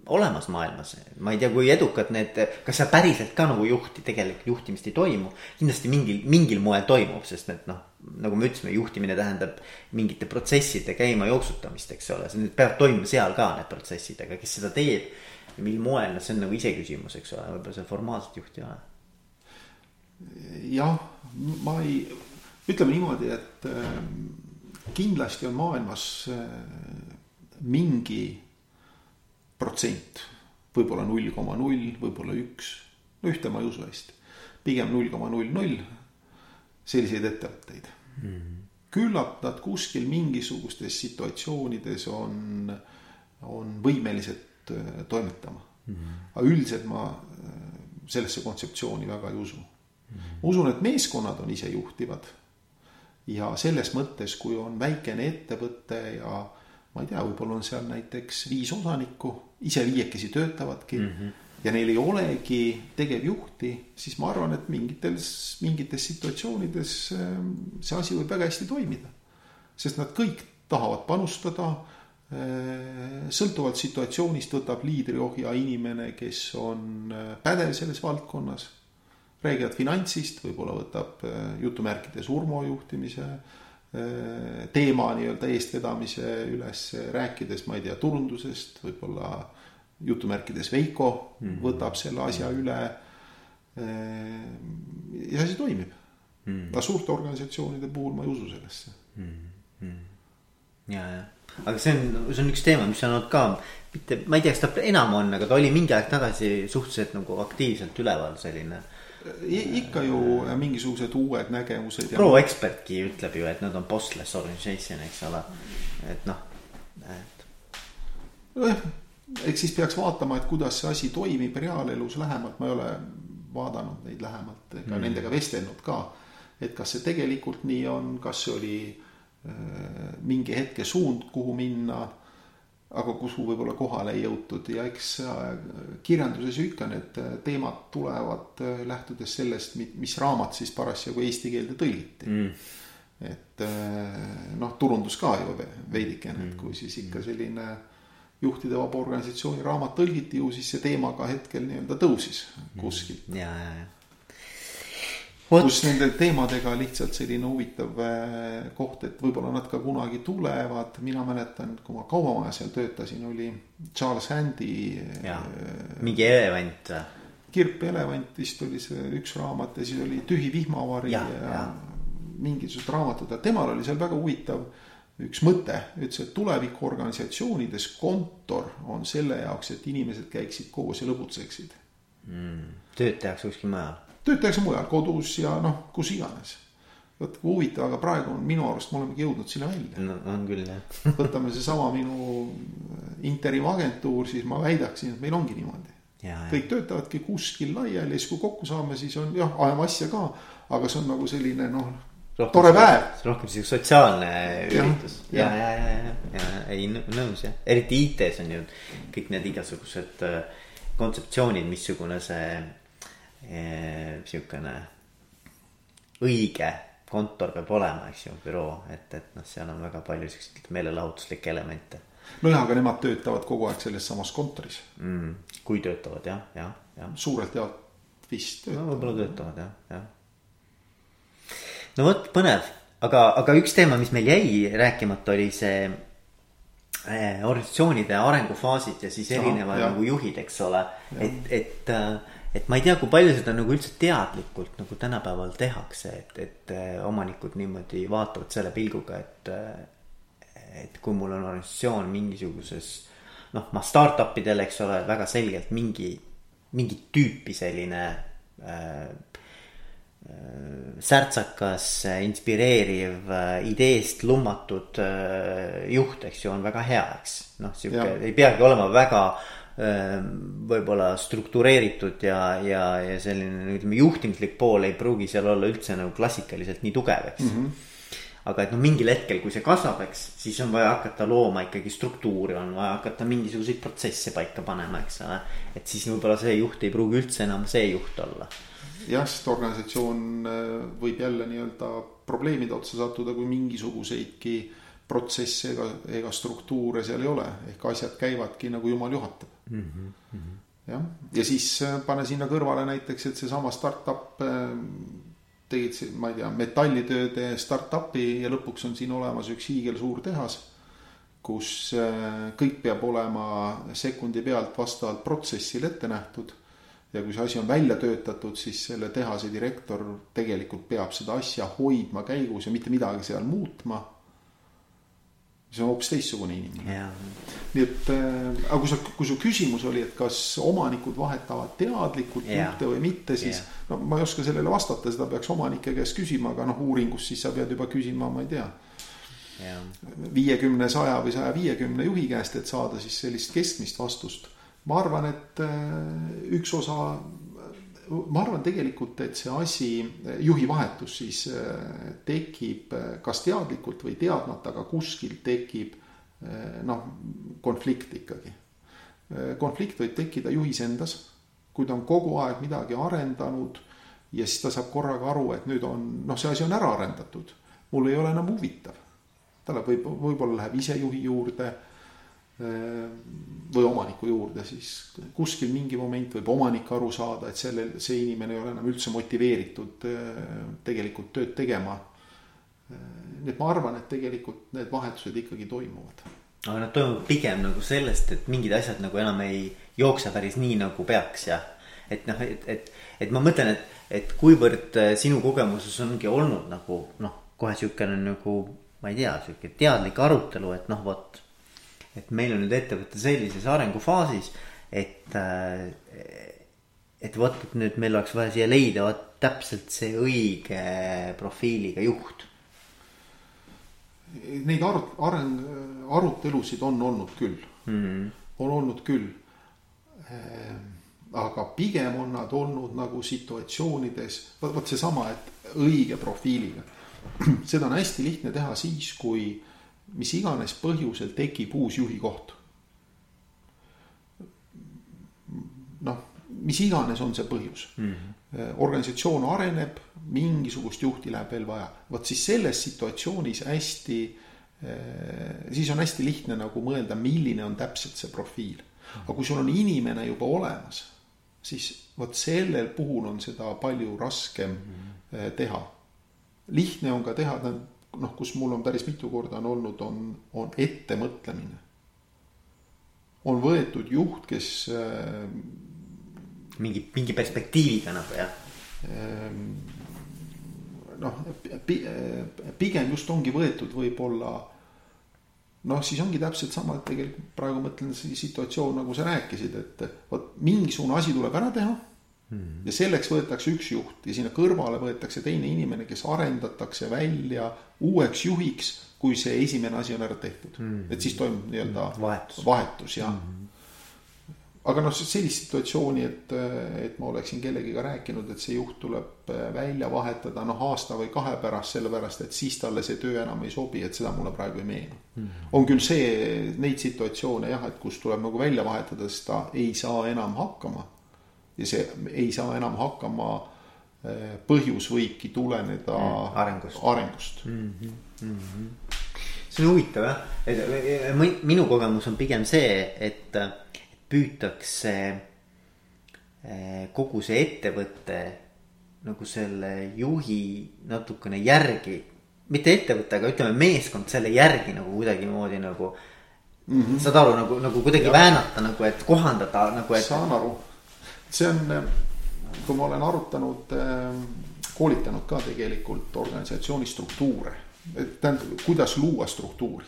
olemas maailmas. ma ei tea, kui edukad need, kas seal päriselt ka nagu juhti, tegelikult juhtimist ei toimu. kindlasti mingil, mingil moel toimub, sest et noh, nagu me ütlesime, juhtimine tähendab mingite protsesside käima jooksutamist, eks ole, see nüüd peab toimuma seal ka need protsessid, aga kes seda teeb. mil moel, noh, see on nagu iseküsimus, eks ole, võib-olla see formaalset juhti ei ole. jah, ma ei, ütleme niimoodi, et äh, kindlasti on maailmas äh, mingi protsent, võib-olla null koma null, võib-olla üks, no ühte ma ei usu hästi, pigem null koma null null selliseid ettevõtteid mm. -hmm. küllap nad kuskil mingisugustes situatsioonides on, on võimelised äh, toimetama mm. -hmm. aga üldiselt ma äh, sellesse kontseptsiooni väga ei usu mm. -hmm. ma usun, et meeskonnad on isejuhtivad ja selles mõttes, kui on väikene ettevõte ja ma ei tea, võib-olla on seal näiteks viis osanikku, ise viiekesi töötavadki mm. -hmm. Ja neil ei olegi tegevjuhti, siis ma arvan, et mingites, mingites situatsioonides ähm, see asi võib väga hästi toimida. sest nad kõik tahavad panustada. Äh, sõltuvalt situatsioonist võtab liidriohja inimene, kes on äh, pädev selles valdkonnas. räägivad finantsist, võib-olla võtab äh, jutumärkides Urmo juhtimise teema nii-öelda eestvedamise üles, rääkides, ma ei tea, turundusest, võib-olla jutumärkides Veiko mm -hmm. võtab selle asja üle. Äh, ja asi toimib mm. -hmm. aga suurte organisatsioonide puhul ma ei usu sellesse mm. -hmm. ja, ja, aga see on, see on üks teema, mis on olnud ka mitte, ma ei tea, kas ta enam on, aga ta oli mingi aeg tagasi suhteliselt nagu aktiivselt üleval selline ikka ju mingisugused uued nägemused. Pro Expertki ütleb ju, et nad on bossless organization, eks ole, et noh, et. nojah, eks siis peaks vaatama, et kuidas see asi toimib reaalelus lähemalt, ma ei ole vaadanud neid lähemalt ega mm. nendega vestelnud ka. et kas see tegelikult nii on, kas see oli äh, mingi hetke suund, kuhu minna aga kuhu võib-olla kohale ei jõutud. Ja eks äh, kirjanduses ju ikka need äh, teemad tulevad äh, lähtudes sellest, mis raamat siis parasjagu eesti keelde tõlgiti. Mm.. et noh, turundus ka ju veidikene, et kui siis ikka selline juhtide vaba organisatsiooni raamat tõlgiti ju siis see teema ka hetkel nii-öelda tõusis kuskilt. ja, ja, ja kus nende teemadega lihtsalt selline huvitav äh, koht, et võib-olla nad ka kunagi tulevad, mina mäletan, kui ma kaubamaja seal töötasin, oli Charles Handy. Äh, mingi elevant. kirp elevant vist oli see üks raamat ja siis oli Tühi vihmavari ja, ja, ja mingisugused raamatud, aga temal oli seal väga huvitav üks mõte, ütles, et tulevikuorganisatsioonides kontor on selle jaoks, et inimesed käiksid koos ja lõbutseksid mm,. tööd tehakse kuskil mujal tööd tehakse mujal, kodus ja noh, kus iganes. vot kui huvitav, aga praegu on minu arust, me olemegi jõudnud sinna välja. no on küll jah võtame seesama minu interim agentuur, siis ma väidaksin, et meil ongi niimoodi. kõik töötavadki kuskil laiali ja siis, kui kokku saame, siis on jah, ajame asja ka, aga see on nagu selline noh tore päev. rohkem sihuke sotsiaalne üritus ja, ja, ja, ja, ja, ja ei nõus jah, eriti IT-s on ju kõik need igasugused äh, kontseptsioonid, missugune see Eh, sihukene õige kontor peab olema, eks ju, büroo, et, et noh, seal on väga palju siukseid meelelahutuslikke elemente. nojah, aga nemad töötavad kogu aeg selles samas kontoris mm,. kui töötavad jah, jah, jah. suurelt jaolt vist töötavad. no võib-olla töötavad jah, jah. No vot, põnev, aga, aga üks teema, mis meil jäi rääkimata, oli see eh, organisatsioonide arengufaasid ja siis erinevad nagu juhid, eks ole, et, et äh, et ma ei tea, kui palju seda nagu üldse teadlikult nagu tänapäeval tehakse, et, et äh, omanikud niimoodi vaatavad selle pilguga, et. Äh, et kui mul on organisatsioon mingisuguses noh, ma startup idel, eks ole, väga selgelt mingi, mingit tüüpi selline äh särtsakas, inspireeriv, ideest lummatud juht, eks ju, on väga hea, eks. noh, sihuke ei peagi olema väga võib-olla struktureeritud ja, ja, ja selline ütleme juhtimislik pool ei pruugi seal olla üldse nagu klassikaliselt nii tugev, eks mm. -hmm aga et noh, mingil hetkel, kui see kasvab, eks, siis on vaja hakata looma ikkagi struktuuri, on vaja hakata mingisuguseid protsesse paika panema, eks ole. et siis võib-olla see juht ei pruugi üldse enam see juht olla. Jah, sest organisatsioon äh, võib jälle nii-öelda probleemide otsa sattuda, kui mingisuguseidki protsesse ega, ega struktuure seal ei ole, ehk asjad käivadki nagu jumal juhatab mm. -hmm. jah, ja siis äh, pane sinna kõrvale näiteks, et seesama startup äh, tegid, ma ei tea, metallitööde startup'i ja lõpuks on siin olemas üks hiigelsuur tehas, kus kõik peab olema sekundi pealt vastavalt protsessile ette nähtud ja kui see asi on välja töötatud, siis selle tehase direktor tegelikult peab seda asja hoidma käigus ja mitte midagi seal muutma. see on hoopis teistsugune inimene. Nii et äh,, aga kui sa, kui su küsimus oli, et kas omanikud vahetavad teadlikult juhte või mitte, siis yeah. no ma ei oska sellele vastata, seda peaks omanike käest küsima, aga noh, uuringus siis sa pead juba küsima, ma ei tea viiekümne, saja või saja viiekümne juhi käest, et saada siis sellist keskmist vastust ma arvan, et äh, üks osa, ma arvan tegelikult, et see asi, juhi vahetus siis äh, tekib äh, kas teadlikult või teadmata, aga kuskil tekib noh, konflikt ikkagi. konflikt võib tekkida juhis endas, kui ta on kogu aeg midagi arendanud ja siis ta saab korraga aru, et nüüd on, noh, see asi on ära arendatud, mul ei ole enam huvitav. ta läheb, võib, võib-olla läheb ise juhi juurde või omaniku juurde, siis kuskil mingi moment võib omanik aru saada, et sellel, see inimene ei ole enam üldse motiveeritud äh, tegelikult tööd tegema. Äh, nii et ma arvan, et tegelikult need vahetused ikkagi toimuvad. aga nad toimuvad pigem nagu sellest, et mingid asjad nagu enam ei jookse päris nii, nagu peaks ja et noh, et, et, et ma mõtlen, et, et kuivõrd äh, sinu kogemuses ongi olnud nagu noh, kohe siukene nagu ma ei tea, sihuke teadlik arutelu, et noh, vot et meil on nüüd ettevõte sellises arengufaasis, et, äh, et vot, et nüüd meil oleks vaja siia leida vot täpselt see õige profiiliga juht. Neid arut-, areng, arutelusid on olnud küll mm, -hmm. on olnud küll. Ehm, aga pigem on nad olnud nagu situatsioonides, vot seesama, et õige profiiliga. seda on hästi lihtne teha siis, kui mis iganes põhjusel tekib uus juhi koht. noh, mis iganes on see põhjus mm. -hmm. organisatsioon areneb, mingisugust juhti läheb veel vaja, vot siis selles situatsioonis hästi, eh, siis on hästi lihtne nagu mõelda, milline on täpselt see profiil. aga kui sul on inimene juba olemas, siis vot sellel puhul on seda palju raskem mm -hmm. teha. lihtne on ka teha, noh, kus mul on päris mitu korda on olnud, on, on ettemõtlemine. on võetud juht, kes äh,. mingi, mingi perspektiiviga nagu jah äh,. noh, pigem just ongi võetud võib-olla noh, siis ongi täpselt sama, et tegelikult praegu mõtlen situatsioon, nagu sa rääkisid, et vot mingisugune asi tuleb ära teha. Ja selleks võetakse üks juht ja sinna kõrvale võetakse teine inimene, kes arendatakse välja uueks juhiks, kui see esimene asi on ära tehtud mm. -hmm. et siis toimub nii-öelda vahetus, vahetus jah mm. -hmm. aga noh, sellist situatsiooni, et, et ma oleksin kellegiga rääkinud, et see juht tuleb välja vahetada noh, aasta või kahe pärast, sellepärast et siis talle see töö enam ei sobi, et seda mulle praegu ei meenu mm. -hmm. on küll see, neid situatsioone jah, et kus tuleb nagu välja vahetada, sest ta ei saa enam hakkama ja see ei saa enam hakkama. Eh, põhjus võibki tuleneda mm, arengust, arengust. Mm -hmm, mm -hmm. see on huvitav jah, et minu kogemus on pigem see, et püütakse eh, kogu see ettevõte nagu selle juhi natukene järgi, mitte ettevõte, aga ütleme meeskond selle järgi nagu kuidagimoodi nagu mm. -hmm. saad aru nagu, nagu kuidagi ja. väänata nagu, et kohandada nagu, et. saan aru see on, kui ma olen arutanud, ehm, koolitanud ka tegelikult organisatsiooni struktuure, tähendab, kuidas luua struktuuri.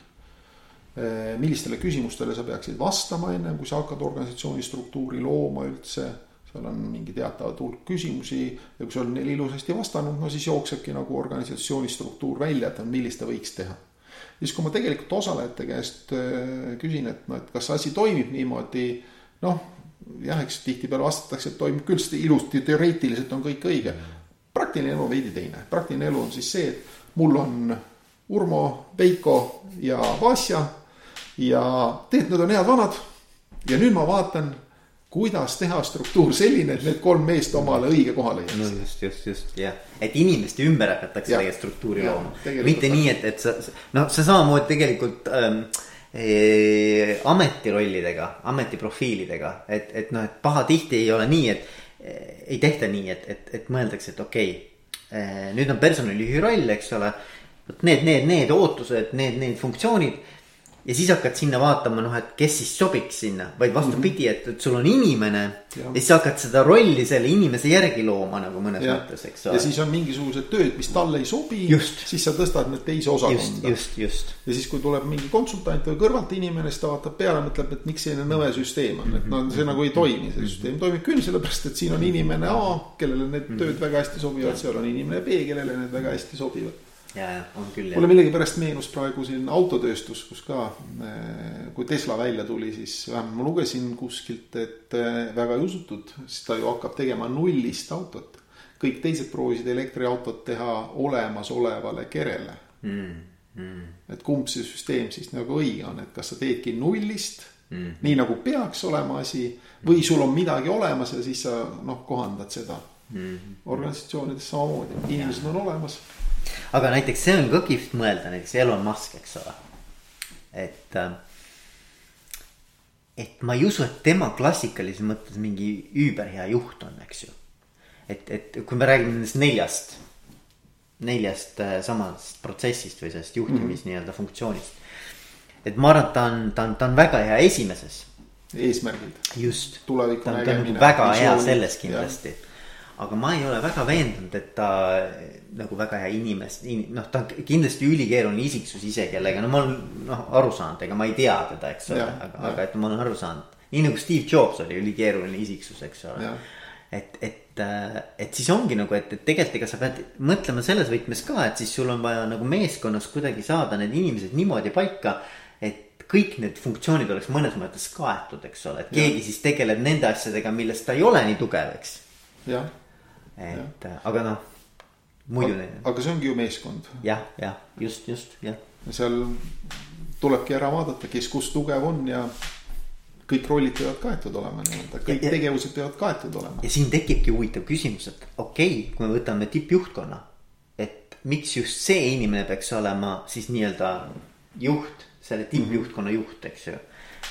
Ehm, millistele küsimustele sa peaksid vastama ennem, kui sa hakkad organisatsiooni struktuuri looma üldse seal on mingi teatav hulk küsimusi ja kui sa oled neile ilusasti vastanud, no siis jooksebki nagu organisatsiooni struktuur välja, et millist ta võiks teha. siis, kui ma tegelikult osalejate käest küsin, et noh, et kas asi toimib niimoodi, noh jah, eks tihtipeale vastatakse, et toimub küll ilusti, teoreetiliselt on kõik õige. praktiline elu on veidi teine, praktiline elu on siis see, et mul on Urmo, Veiko ja Vasja ja tegelikult nad on head vanad. ja nüüd ma vaatan, kuidas teha struktuur selline, et need kolm meest omale õige kohale no jääks just, just, just. Jah, et inimeste ümber hakatakse tegelikult struktuuri Jah, looma, mitte nii, et, et sa, noh, see samamoodi tegelikult ähm, ametirollidega, ametiprofiilidega, et, et noh, et pahatihti ei ole nii, et ei tehta nii, et, et, et mõeldakse, et okei okay, nüüd on personalijuhi roll, eks ole. vot need, need, need ootused, need, need funktsioonid ja siis hakkad sinna vaatama, noh, et kes siis sobiks sinna, vaid vastupidi, et, et sul on inimene ja. Mhm. Ja siis hakkad seda rolli selle inimese järgi looma nagu mõnes ja, mõttes, eks ja ole. siis on mingisugused tööd, mis talle ei sobi, siis sa tõstad need teise osakonda. just, just. ja siis, kui tuleb mingi konsultant või kõrvalt inimene, siis ta vaatab peale, mõtleb, et miks selline nõme süsteem on, et no see nagu ei toimi, see süsteem toimib küll, sellepärast et siin on inimene A, kellele need tööd väga hästi sobivad, seal on inimene B, kellele need väga hästi sobivad ja, ja on küll mulle millegipärast meenus praegu siin autotööstus, kus ka, kui Tesla välja tuli, siis vähemalt ma lugesin kuskilt, et eh, väga ei usutud, siis ta ju hakkab tegema nullist autot. kõik teised proovisid elektriautot teha olemasolevale kerele. Mm, mm, et kumb see süsteem siis nagu õige on, et kas sa teedki nullist mm. nii nagu peaks olema asi või sul on midagi olemas ja siis sa noh, kohandad seda. Mm. organisatsioonides samamoodi, inimesed on olemas aga näiteks see on ka kihvt mõelda, näiteks Elon Musk, eks ole. et, äh, et ma ei usu, et tema klassikalises mõttes mingi üüberhea juht on, eks ju. et, et kui me räägime nendest neljast, neljast äh, samast protsessist või sellest juhtimis mm -hmm. nii-öelda funktsioonist. et ma arvan, et ta on, ta on, ta on väga hea esimeses, eesmärgid just. Ta on, ta on väga hea selles kindlasti aga ma ei ole väga veendunud, et ta nagu väga hea inimest in,, noh, ta on kindlasti ülikeeruline isiksus ise, kellega no ma olen noh aru saanud, ega ma ei tea teda, eks ole, aga, aga et ma olen aru saanud. nii nagu Steve Jobs oli ülikeeruline isiksus, eks ole. Et, et, et siis ongi nagu, et, et tegelikult ega sa pead mõtlema selles võtmes ka, et siis sul on vaja nagu meeskonnas kuidagi saada need inimesed niimoodi paika. et kõik need funktsioonid oleks mõnes mõttes kaetud, eks ole, et keegi siis tegeleb nende asjadega, milles ta ei ole nii tugev, eks. Jah et äh, aga noh, muidu aga see ongi ju meeskond jah, jah, just, just jah. ja seal tulebki ära vaadata, kes kus tugev on ja kõik rollid peavad kaetud olema nii-öelda, kõik Ja- ja- tegevused peavad kaetud olema. ja siin tekibki huvitav küsimus, et okei okay,, kui me võtame tippjuhtkonna, et miks just see inimene peaks olema siis nii-öelda juht, selle tippjuhtkonna juht, eks ju.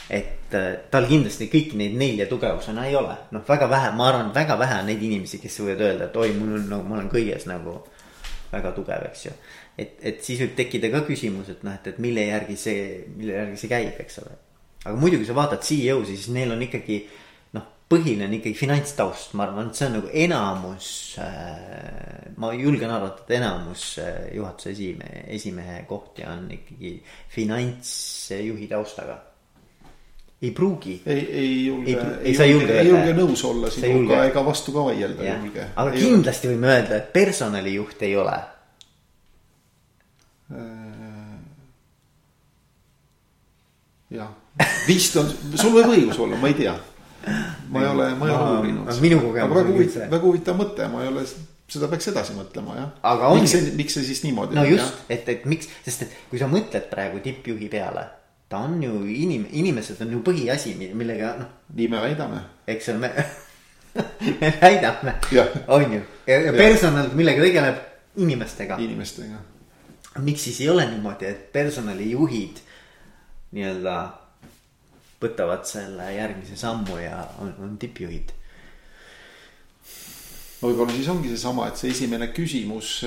Et äh, tal kindlasti kõiki neid nelja tugevusena ei ole, noh, väga vähe, ma arvan, väga vähe on neid inimesi, kes võivad öelda, et oi, mul on nagu, ma olen kõiges nagu väga tugev, eks ju. et, et siis võib tekkida ka küsimus, et noh, et, et mille järgi see, mille järgi see käib, eks ole. aga muidugi sa vaatad CEO-si, siis neil on ikkagi noh, põhiline on ikkagi finantstaust, ma arvan, et see on nagu enamus äh,. ma julgen arvata, et enamus äh, juhatuse esimehe, esimehe kohti on ikkagi finantsjuhi taustaga. Ei pruugi. ei, ei julge, Ei ei, ei, ei julge julge, ei julge nõus olla ei sinuga julge. ega vastu ka vaielda ei julge. aga kindlasti võime öelda, et personalijuht ei ole. jah, vist on, sul võib õigus olla, ma ei tea. ma ei ole, ma ei ole uurinud. minu kogemus on see. väga huvitav mõte, ma ei ole, seda peaks edasi mõtlema jah. Miks see, miks see siis niimoodi no on, just, et, et miks, sest et kui sa mõtled praegu tippjuhi peale, ta on ju inim-, inimesed on ju põhiasi, millega noh, nii me väidame. eks ole, me me väidame, on ju, ja, ja personal, millega tegeleb inimestega. inimestega. miks siis ei ole niimoodi, et personalijuhid nii-öelda võtavad selle järgmise sammu ja on, on tippjuhid. võib-olla siis ongi seesama, et see esimene küsimus,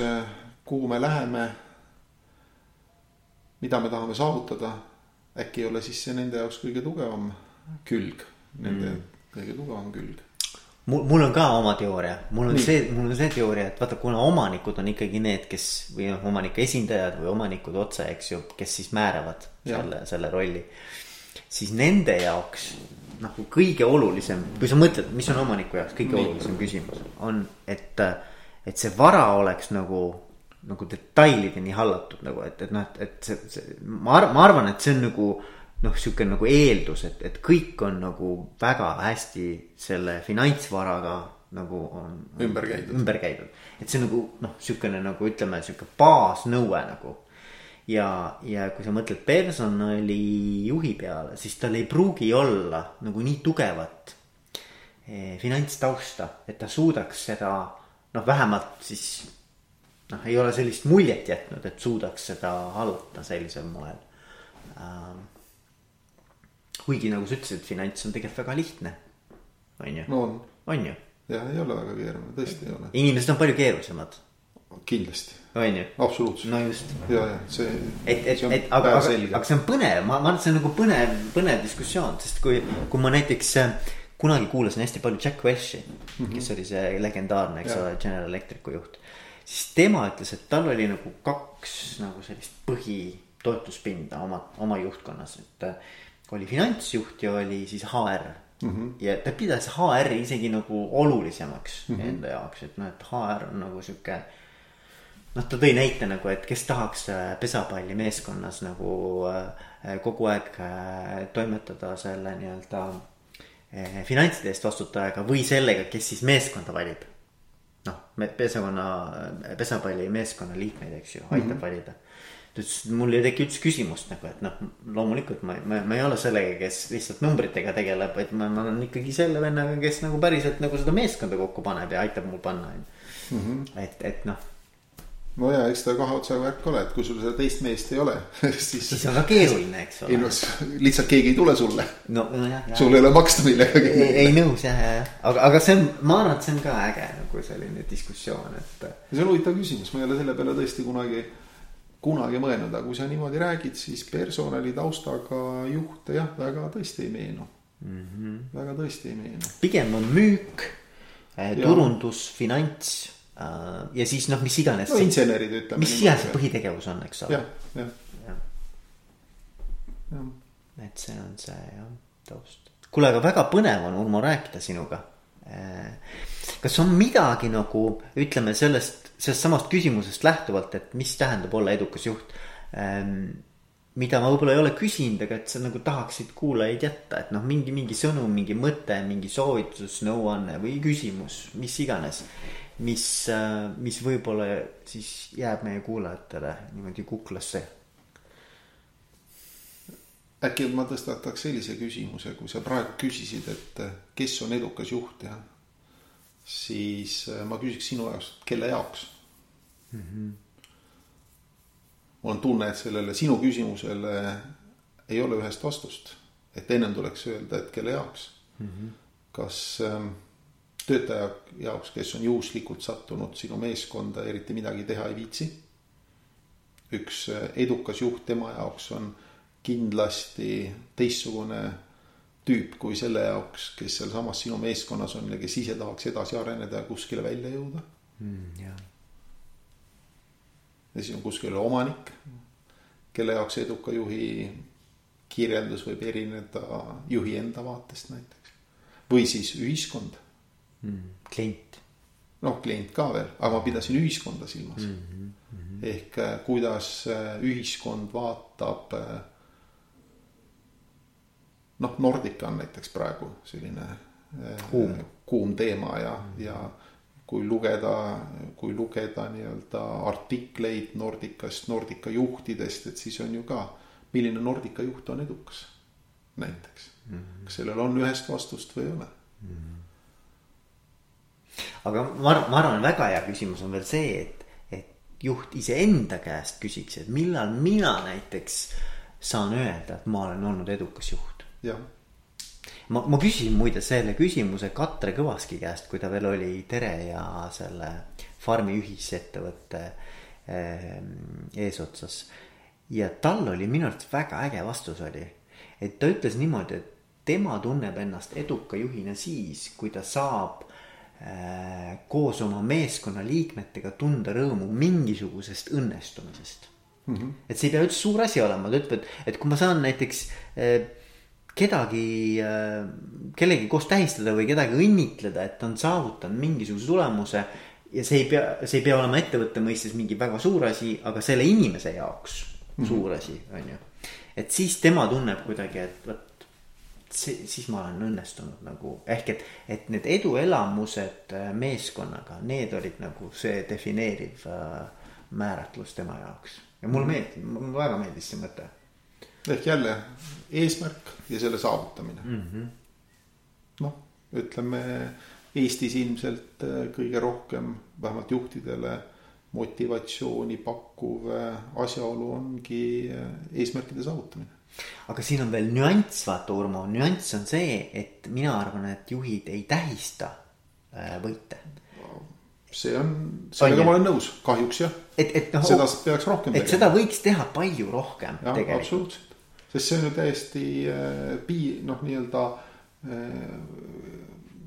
kuhu me läheme. mida me tahame saavutada, äkki ei ole siis see nende jaoks kõige tugevam külg, nende mm. kõige tugevam külg. mul, mul on ka oma teooria, mul on Nii. See, mul on see teooria, et vaata, kuna omanikud on ikkagi need, kes või noh, omanike esindajad või omanikud otse, eks ju, kes siis määravad Jah. selle, selle rolli. siis nende jaoks nagu kõige olulisem, kui sa mõtled, mis on omaniku jaoks kõige Nii. olulisem küsimus, on, et, et see vara oleks nagu nagu detailideni hallatud nagu, et, et noh, et, et see, see, ma arvan, ma arvan, et see on nagu noh, sihuke nagu eeldus, et, et kõik on nagu väga hästi selle finantsvaraga nagu on. Ümber käidud. ümber käidud, et see on nagu noh, sihukene nagu ütleme, sihuke baasnõue nagu. ja, ja kui sa mõtled personalijuhi peale, siis tal ei pruugi olla nagu nii tugevat eh, finantstausta, et ta suudaks seda noh, vähemalt siis noh, ei ole sellist muljet jätnud, et suudaks seda hallata sellisel moel ähm,. kuigi nagu sa ütlesid, finants on tegelikult väga lihtne, on ju. no on. ju. jah, ei ole väga keeruline, tõesti ei ole. inimesed on palju keerulisemad. kindlasti. on ju. absoluutselt. no just. ja, ja see. et, et, et aga, aga, aga see on põnev, ma, ma arvan, et see on nagu põnev, põnev diskussioon, sest kui, kui ma näiteks kunagi kuulasin hästi palju Jack Welchi mm, -hmm. kes oli see legendaarne, eks ole, General Electricu juht siis tema ütles, et tal oli nagu kaks nagu sellist põhitoetuspinda oma, oma juhtkonnas, et äh, oli finantsjuht ja oli siis HR mm. -hmm. ja ta pidas HR-i isegi nagu olulisemaks mm -hmm. enda jaoks, et noh, et HR on nagu sihuke. noh, ta tõi näite nagu, et kes tahaks äh, pesapalli meeskonnas nagu äh, kogu aeg toimetada selle nii-öelda finantside eest vastutajaga või sellega, kes siis meeskonda valib noh, pesakonna, pesapallimeeskonna liikmeid, eks ju, aitab mm -hmm. valida. ta ütles, et mul ei teki üldse küsimust nagu, et noh, loomulikult ma, ma, ma ei ole sellega, kes lihtsalt numbritega tegeleb, vaid ma, ma olen ikkagi selle vennaga, kes nagu päriselt nagu seda meeskonda kokku paneb ja aitab mul panna, on ju. Mhm. et, et noh no ja eks ta kahe otsaga värk ole, et kui sul seda teist meest ei ole siis. siis on ka keeruline, eks ole. ei no lihtsalt keegi ei tule sulle. no, nojah. sul ei ole maksta millegagi. ei, ei nõus jah, jah, aga, aga see on, ma arvan, et see on ka äge nagu selline diskussioon, et. see on huvitav küsimus, ma ei ole selle peale tõesti kunagi, kunagi mõelnud, aga kui sa niimoodi räägid, siis personali taustaga juhte jah, väga tõesti ei meenu mm. -hmm. väga tõesti ei meenu. pigem on müük, eh, turundus, finants ja siis noh, mis iganes. no insenerid ütleme. mis iganes põhitegevus on, eks ole. jah, jah. jah. et see on see jah, taust. kuule, aga väga põnev on, Urmo, rääkida sinuga. Äh, kas on midagi nagu ütleme sellest, sellest samast küsimusest lähtuvalt, et mis tähendab olla edukas juht? Ähm, mida ma võib-olla ei ole küsinud, aga et sa nagu tahaksid kuulajaid jätta, et noh, mingi, mingi sõnum, mingi mõte, mingi soovitus, nõuanne või küsimus, mis iganes mis, äh, mis võib-olla siis jääb meie kuulajatele niimoodi kuklasse. äkki ma tõstataks sellise küsimuse, kui sa praegu küsisid, et äh, kes on edukas juht ja siis äh, ma küsiks sinu jaoks, kelle jaoks mm? -hmm. mul on tunne, et sellele sinu küsimusele ei ole ühest vastust, et ennem tuleks öelda, et kelle jaoks mm. -hmm. kas ähm, töötaja jaoks, kes on juhuslikult sattunud sinu meeskonda, eriti midagi teha ei viitsi. üks äh, edukas juht tema jaoks on kindlasti teistsugune tüüp kui selle jaoks, kes sealsamas sinu meeskonnas on ja kes ise tahaks edasi areneda ja kuskile välja jõuda mm,. Yeah. ja siis on kuskil omanik, kelle jaoks eduka juhi kirjeldus võib erineda juhi enda vaatest näiteks. või siis ühiskond mm,. klient. noh, klient ka veel, aga ma pidasin ühiskonda silmas mm. -hmm. ehk äh, kuidas äh, ühiskond vaatab. Äh, noh, Nordica on näiteks praegu selline kuum, kuum teema ja mm, -hmm. ja kui lugeda, kui lugeda nii-öelda artikleid Nordicast, Nordica juhtidest, et siis on ju ka, milline Nordica juht on edukas näiteks mm. -hmm. kas sellel on ühest vastust või ei ole mm? -hmm aga ma, ma arvan, väga hea küsimus on veel see, et, et juht iseenda käest küsiks, et millal mina näiteks saan öelda, et ma olen olnud edukas juht. ma, ma küsisin muide selle küsimuse Katre Kõvaski käest, kui ta veel oli Tere ja selle farmi ühisettevõtte ehm, eesotsas. ja tal oli minu arvates väga äge vastus oli, et ta ütles niimoodi, et tema tunneb ennast eduka juhina siis, kui ta saab koos oma meeskonna liikmetega tunda rõõmu mingisugusest õnnestumisest mm. -hmm. et see ei pea üldse suur asi olema, ta ütleb, et, et kui ma saan näiteks äh, kedagi, äh, kellegi koos tähistada või kedagi õnnitleda, et ta on saavutanud mingisuguse tulemuse. ja see ei pea, see ei pea olema ettevõtte mõistes mingi väga suur asi, aga selle inimese jaoks mm -hmm. suur asi, on ju. et siis tema tunneb kuidagi, et vot see, siis ma olen õnnestunud nagu ehk et, et need eduelamused äh, meeskonnaga, need olid nagu see defineeriv äh, määratlus tema jaoks. ja mulle mhm. meeldib, mulle väga meeldis see mõte. ehk jälle eesmärk ja selle saavutamine mm -hmm.. noh, ütleme Eestis ilmselt äh, kõige rohkem, vähemalt juhtidele motivatsiooni pakkuv äh, asjaolu ongi eesmärkide saavutamine. Aga siin on veel nüanss, vaata Urmo, nüanss on see, et mina arvan, et juhid ei tähista võite. see on, sellega ma olen nõus, kahjuks jah. et, et noh. seda peaks rohkem tegema. et seda võiks teha palju rohkem. jah, absoluutselt, sest see on ju täiesti äh, pii-, noh, nii-öelda äh,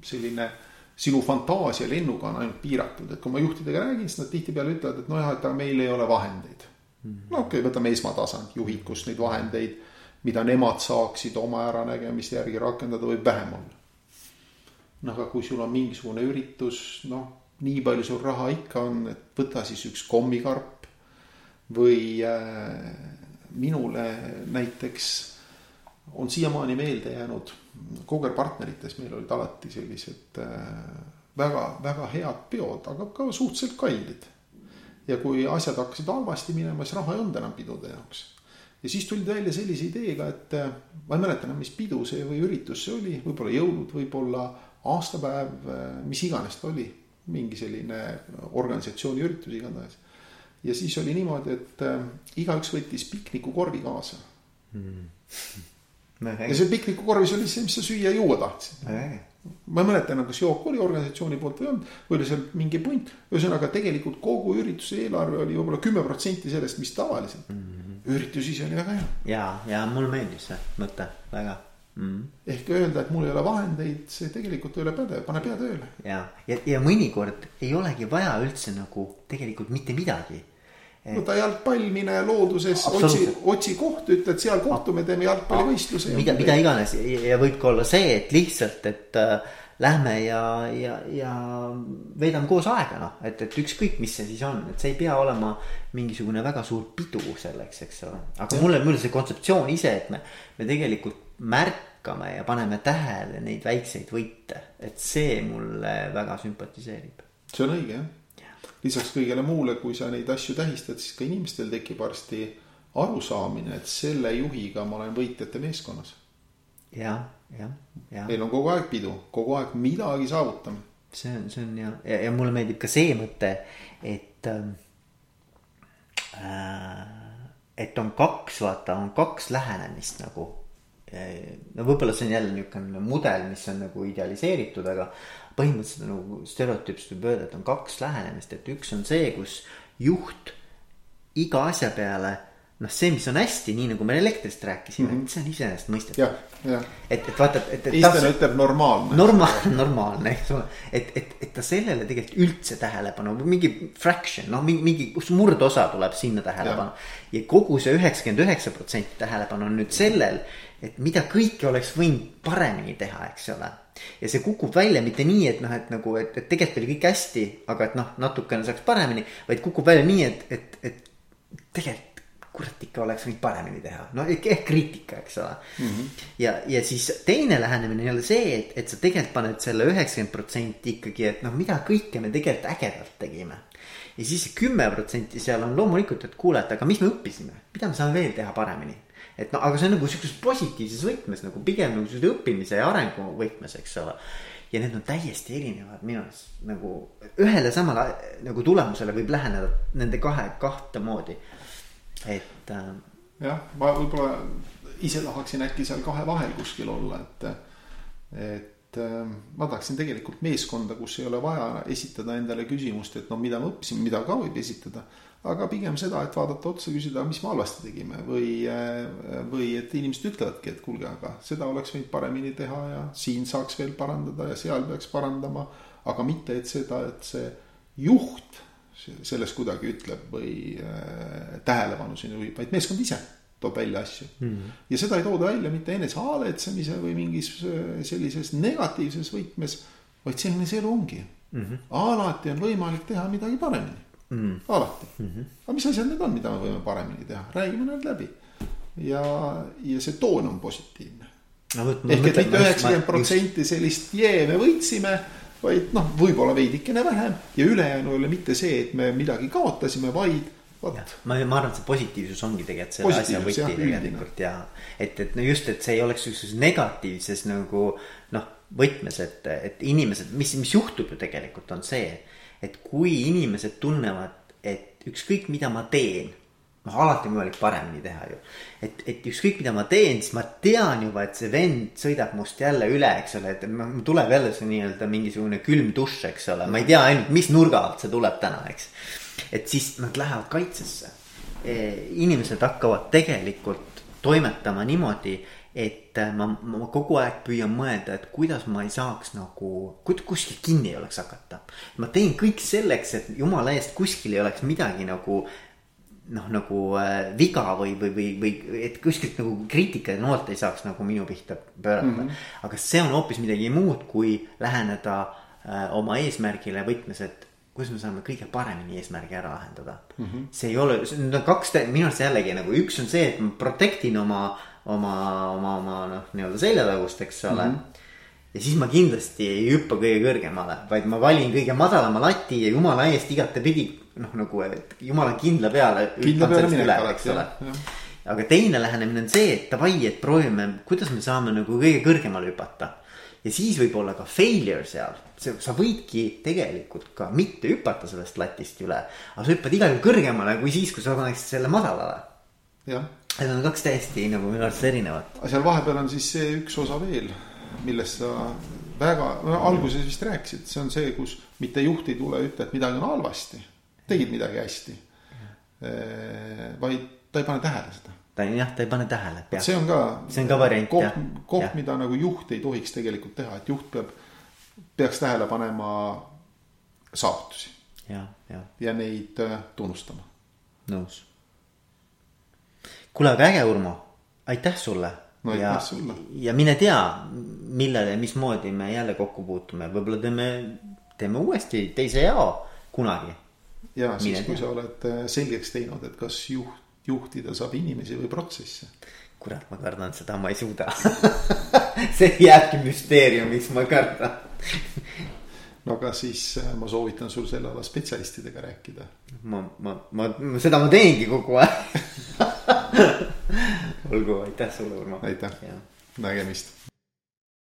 selline sinu fantaasia lennuga on ainult piiratud, et kui ma juhtidega räägin, siis nad tihtipeale ütlevad, et nojah, et aga meil ei ole vahendeid. -hmm. no okei okay,, võtame esmatasand, juhid, kus neid vahendeid, mida nemad saaksid oma äranägemiste järgi rakendada, võib vähem olla. no aga kui sul on mingisugune üritus, noh, nii palju sul raha ikka on, et võta siis üks kommikarp või äh, minule näiteks on siiamaani meelde jäänud Koger partnerites meil olid alati sellised väga-väga äh, head peod, aga ka suhteliselt kallid. ja kui asjad hakkasid halvasti minema, siis raha ei olnud enam pidude jaoks. Ja siis tulid välja sellise ideega, et äh, ma ei mäleta enam, mis pidu see või üritus see oli, võib-olla jõulud, võib-olla aastapäev, äh, mis iganes ta oli, mingi selline organisatsiooni üritus igatahes. ja siis oli niimoodi, et igaüks võttis piknikukorvi kaasa mm ja see piknikukorvis oli see, mis sa süüa-juua tahtsid. ma ei mäleta enam, kas jook oli organisatsiooni poolt või ei olnud, või oli seal mingi punt. ühesõnaga tegelikult kogu ürituse eelarve oli võib-olla kümme protsenti sellest, mis tavaliselt mm. -hmm. Üritus ise oli väga hea. ja, ja mulle meeldis see mõte väga mm.. ehk öelda, et mul ei ole vahendeid, see tegelikult ei ole pädev, pane pea tööle. ja, ja, ja mõnikord ei olegi vaja üldse nagu tegelikult mitte midagi võta jalgpall, mine looduses, otsi, otsi koht, ütle, et seal kohtume, teeme jalgpallivõistluse. mida, mida iganes ja võib ka olla see, et lihtsalt, et äh, lähme ja, ja, ja veedame koos aega, noh, et, et ükskõik, mis see siis on, et see ei pea olema mingisugune väga suur pidu selleks, eks ole. aga mulle, mulle see kontseptsioon ise, et me, me tegelikult märkame ja paneme tähele neid väikseid võite, et see mulle väga sümpatiseerib. see on õige jah lisaks kõigele muule, kui sa neid asju tähistad, siis ka inimestel tekib varsti arusaamine, et selle juhiga ma olen võitjate meeskonnas. Jah, jah, jah. meil on kogu aeg pidu, kogu aeg midagi saavutame. see on, see on ja, ja, ja mulle meeldib ka see mõte, et ähm, äh,. et on kaks, vaata, on kaks lähenemist nagu no võib-olla see on jälle niisugune mudel, mis on nagu idealiseeritud, aga põhimõtteliselt nagu stereotüüpselt võib öelda, et on kaks lähenemist, et üks on see, kus juht iga asja peale noh, see, mis on hästi, nii nagu me elektrist rääkisime mm, -hmm. see on iseenesestmõistetav. et, et vaata, et, et. eestlane ütleb normaalne. normaalne, normaalne, eks ole, et, et, et ta sellele tegelikult üldse tähelepanu, mingi fraction, noh, mingi, mingi murdosa tuleb sinna tähelepanu. ja kogu see üheksakümmend üheksa protsenti tähelepanu on nüüd sellel, et mida kõike oleks võinud paremini teha, eks ole ja see kukub välja mitte nii, et noh, et nagu, et, et tegelikult oli kõik hästi, aga et noh, natukene saaks paremini, vaid kukub välja nii, et, et, et tegelikult kurat ikka oleks võinud paremini teha, no ehk, kriitika, eks ole mm. -hmm. ja, ja siis teine lähenemine on jälle see, et, et sa tegelikult paned selle üheksakümmend protsenti ikkagi, et noh, mida kõike me tegelikult ägedalt tegime. ja siis kümme protsenti seal on loomulikult, et kuule, et aga mis me õppisime, mida me saame veel teha paremini et no aga see on nagu sihukeses positiivses võtmes nagu pigem nagu sellise õppimise ja arengu võtmes, eks ole. ja need on täiesti erinevad minu arust nagu ühele samale nagu tulemusele võib läheneda nende kahe kahte moodi, et äh.... jah, ma võib-olla ise tahaksin äkki seal kahe vahel kuskil olla, et, et äh, ma tahaksin tegelikult meeskonda, kus ei ole vaja esitada endale küsimust, et no mida me õppisime, mida ka võib esitada aga pigem seda, et vaadata otsa, küsida, mis me halvasti tegime või, äh, või et inimesed ütlevadki, et kuulge, aga seda oleks võinud paremini teha ja siin saaks veel parandada ja seal peaks parandama. aga mitte, et seda, et see juht sellest kuidagi ütleb või äh, tähelepanu sinna juhib, vaid meeskond ise toob välja asju mm. -hmm. ja seda ei tooda välja mitte enesehaletsemise või mingis äh, sellises negatiivses võtmes, vaid selline see elu ongi mm. -hmm. alati on võimalik teha midagi paremini mm.. alati mm. -hmm. aga mis asjad need on, mida me võime paremini teha, räägime need läbi. ja, ja see toon on positiivne no,. ehk et mitte üheksakümmend protsenti sellist jee, me võitsime vaid noh, võib-olla veidikene vähem. Ja ülejäänu ei ole mitte see, et me midagi kaotasime, vaid vot. ma, ma arvan, et see positiivsus ongi tegelikult selle asja võti tegelikult ja et, et no just, et see ei oleks sihukeses negatiivses nagu noh võtmes, et, et inimesed, mis, mis juhtub ju tegelikult on see, et kui inimesed tunnevad, et ükskõik, mida ma teen noh, alati on võimalik paremini teha ju. et, et ükskõik, mida ma teen, siis ma tean juba, et see vend sõidab must jälle üle, eks ole, et tuleb jälle see nii-öelda mingisugune külm dušš, eks ole, ma ei tea ainult, mis nurga alt see tuleb täna, eks. et siis nad lähevad kaitsesse. inimesed hakkavad tegelikult toimetama niimoodi, et ma, ma kogu aeg püüan mõelda, et kuidas ma ei saaks nagu, kuskil kinni ei oleks hakata. ma teen kõik selleks, et jumala eest kuskil ei oleks midagi nagu noh, nagu äh, viga või, või, või, või et kuskilt nagu kriitika ja noort ei saaks nagu minu pihta pöörata mm. -hmm. aga see on hoopis midagi muud, kui läheneda äh, oma eesmärgile võtmes, et kuidas me saame kõige paremini eesmärgi ära lahendada mm. -hmm. see ei ole, need on kaks, minu arust jällegi nagu üks on see, et ma protect in oma, oma, oma, oma noh, nii-öelda seljatagust, eks ole mm. -hmm ja siis ma kindlasti ei hüppa kõige kõrgemale, vaid ma valin kõige madalama lati ja jumala eest igatepidi noh, nagu et jumala kindla peale. kindla peale minek alati jah, jah. aga teine lähenemine on see, et davai, et proovime, kuidas me saame nagu kõige kõrgemale hüpata. ja siis võib olla ka failure seal, sa võidki tegelikult ka mitte hüpata sellest latist üle. aga sa hüppad igal juhul kõrgemale kui siis, kui sa paneksid selle madalale. Need on kaks täiesti nagu minu arust erinevat. aga seal vahepeal on siis see üks osa veel millest sa väga, no alguses vist rääkisid, see on see, kus mitte juht ei tule, ütle, et midagi on halvasti. Tegid midagi hästi. vaid ta ei pane tähele seda. ta jah, ta ei pane tähele. see on ka. see on ka variant koht, koht, mida nagu juht ei tohiks tegelikult teha, et juht peab, peaks tähele panema saavutusi. ja, ja. ja neid äh, tunnustama. nõus. kuule, aga äge, Urmo, aitäh sulle no ja, ja mine tea, millal ja mismoodi me jälle kokku puutume, võib-olla teeme, teeme uuesti teise jao kunagi. Ja siis, kui sa oled äh, selgeks teinud, et kas juht, juhtida saab inimesi või protsesse. kurat, ma kardan seda, ma ei suuda see jääbki müsteeriumiks, ma kardan no aga siis äh, ma soovitan sul selle ala spetsialistidega rääkida. ma, ma, ma, seda ma teengi kogu aeg olgu, aitäh sulle, Urmo. aitäh, nägemist.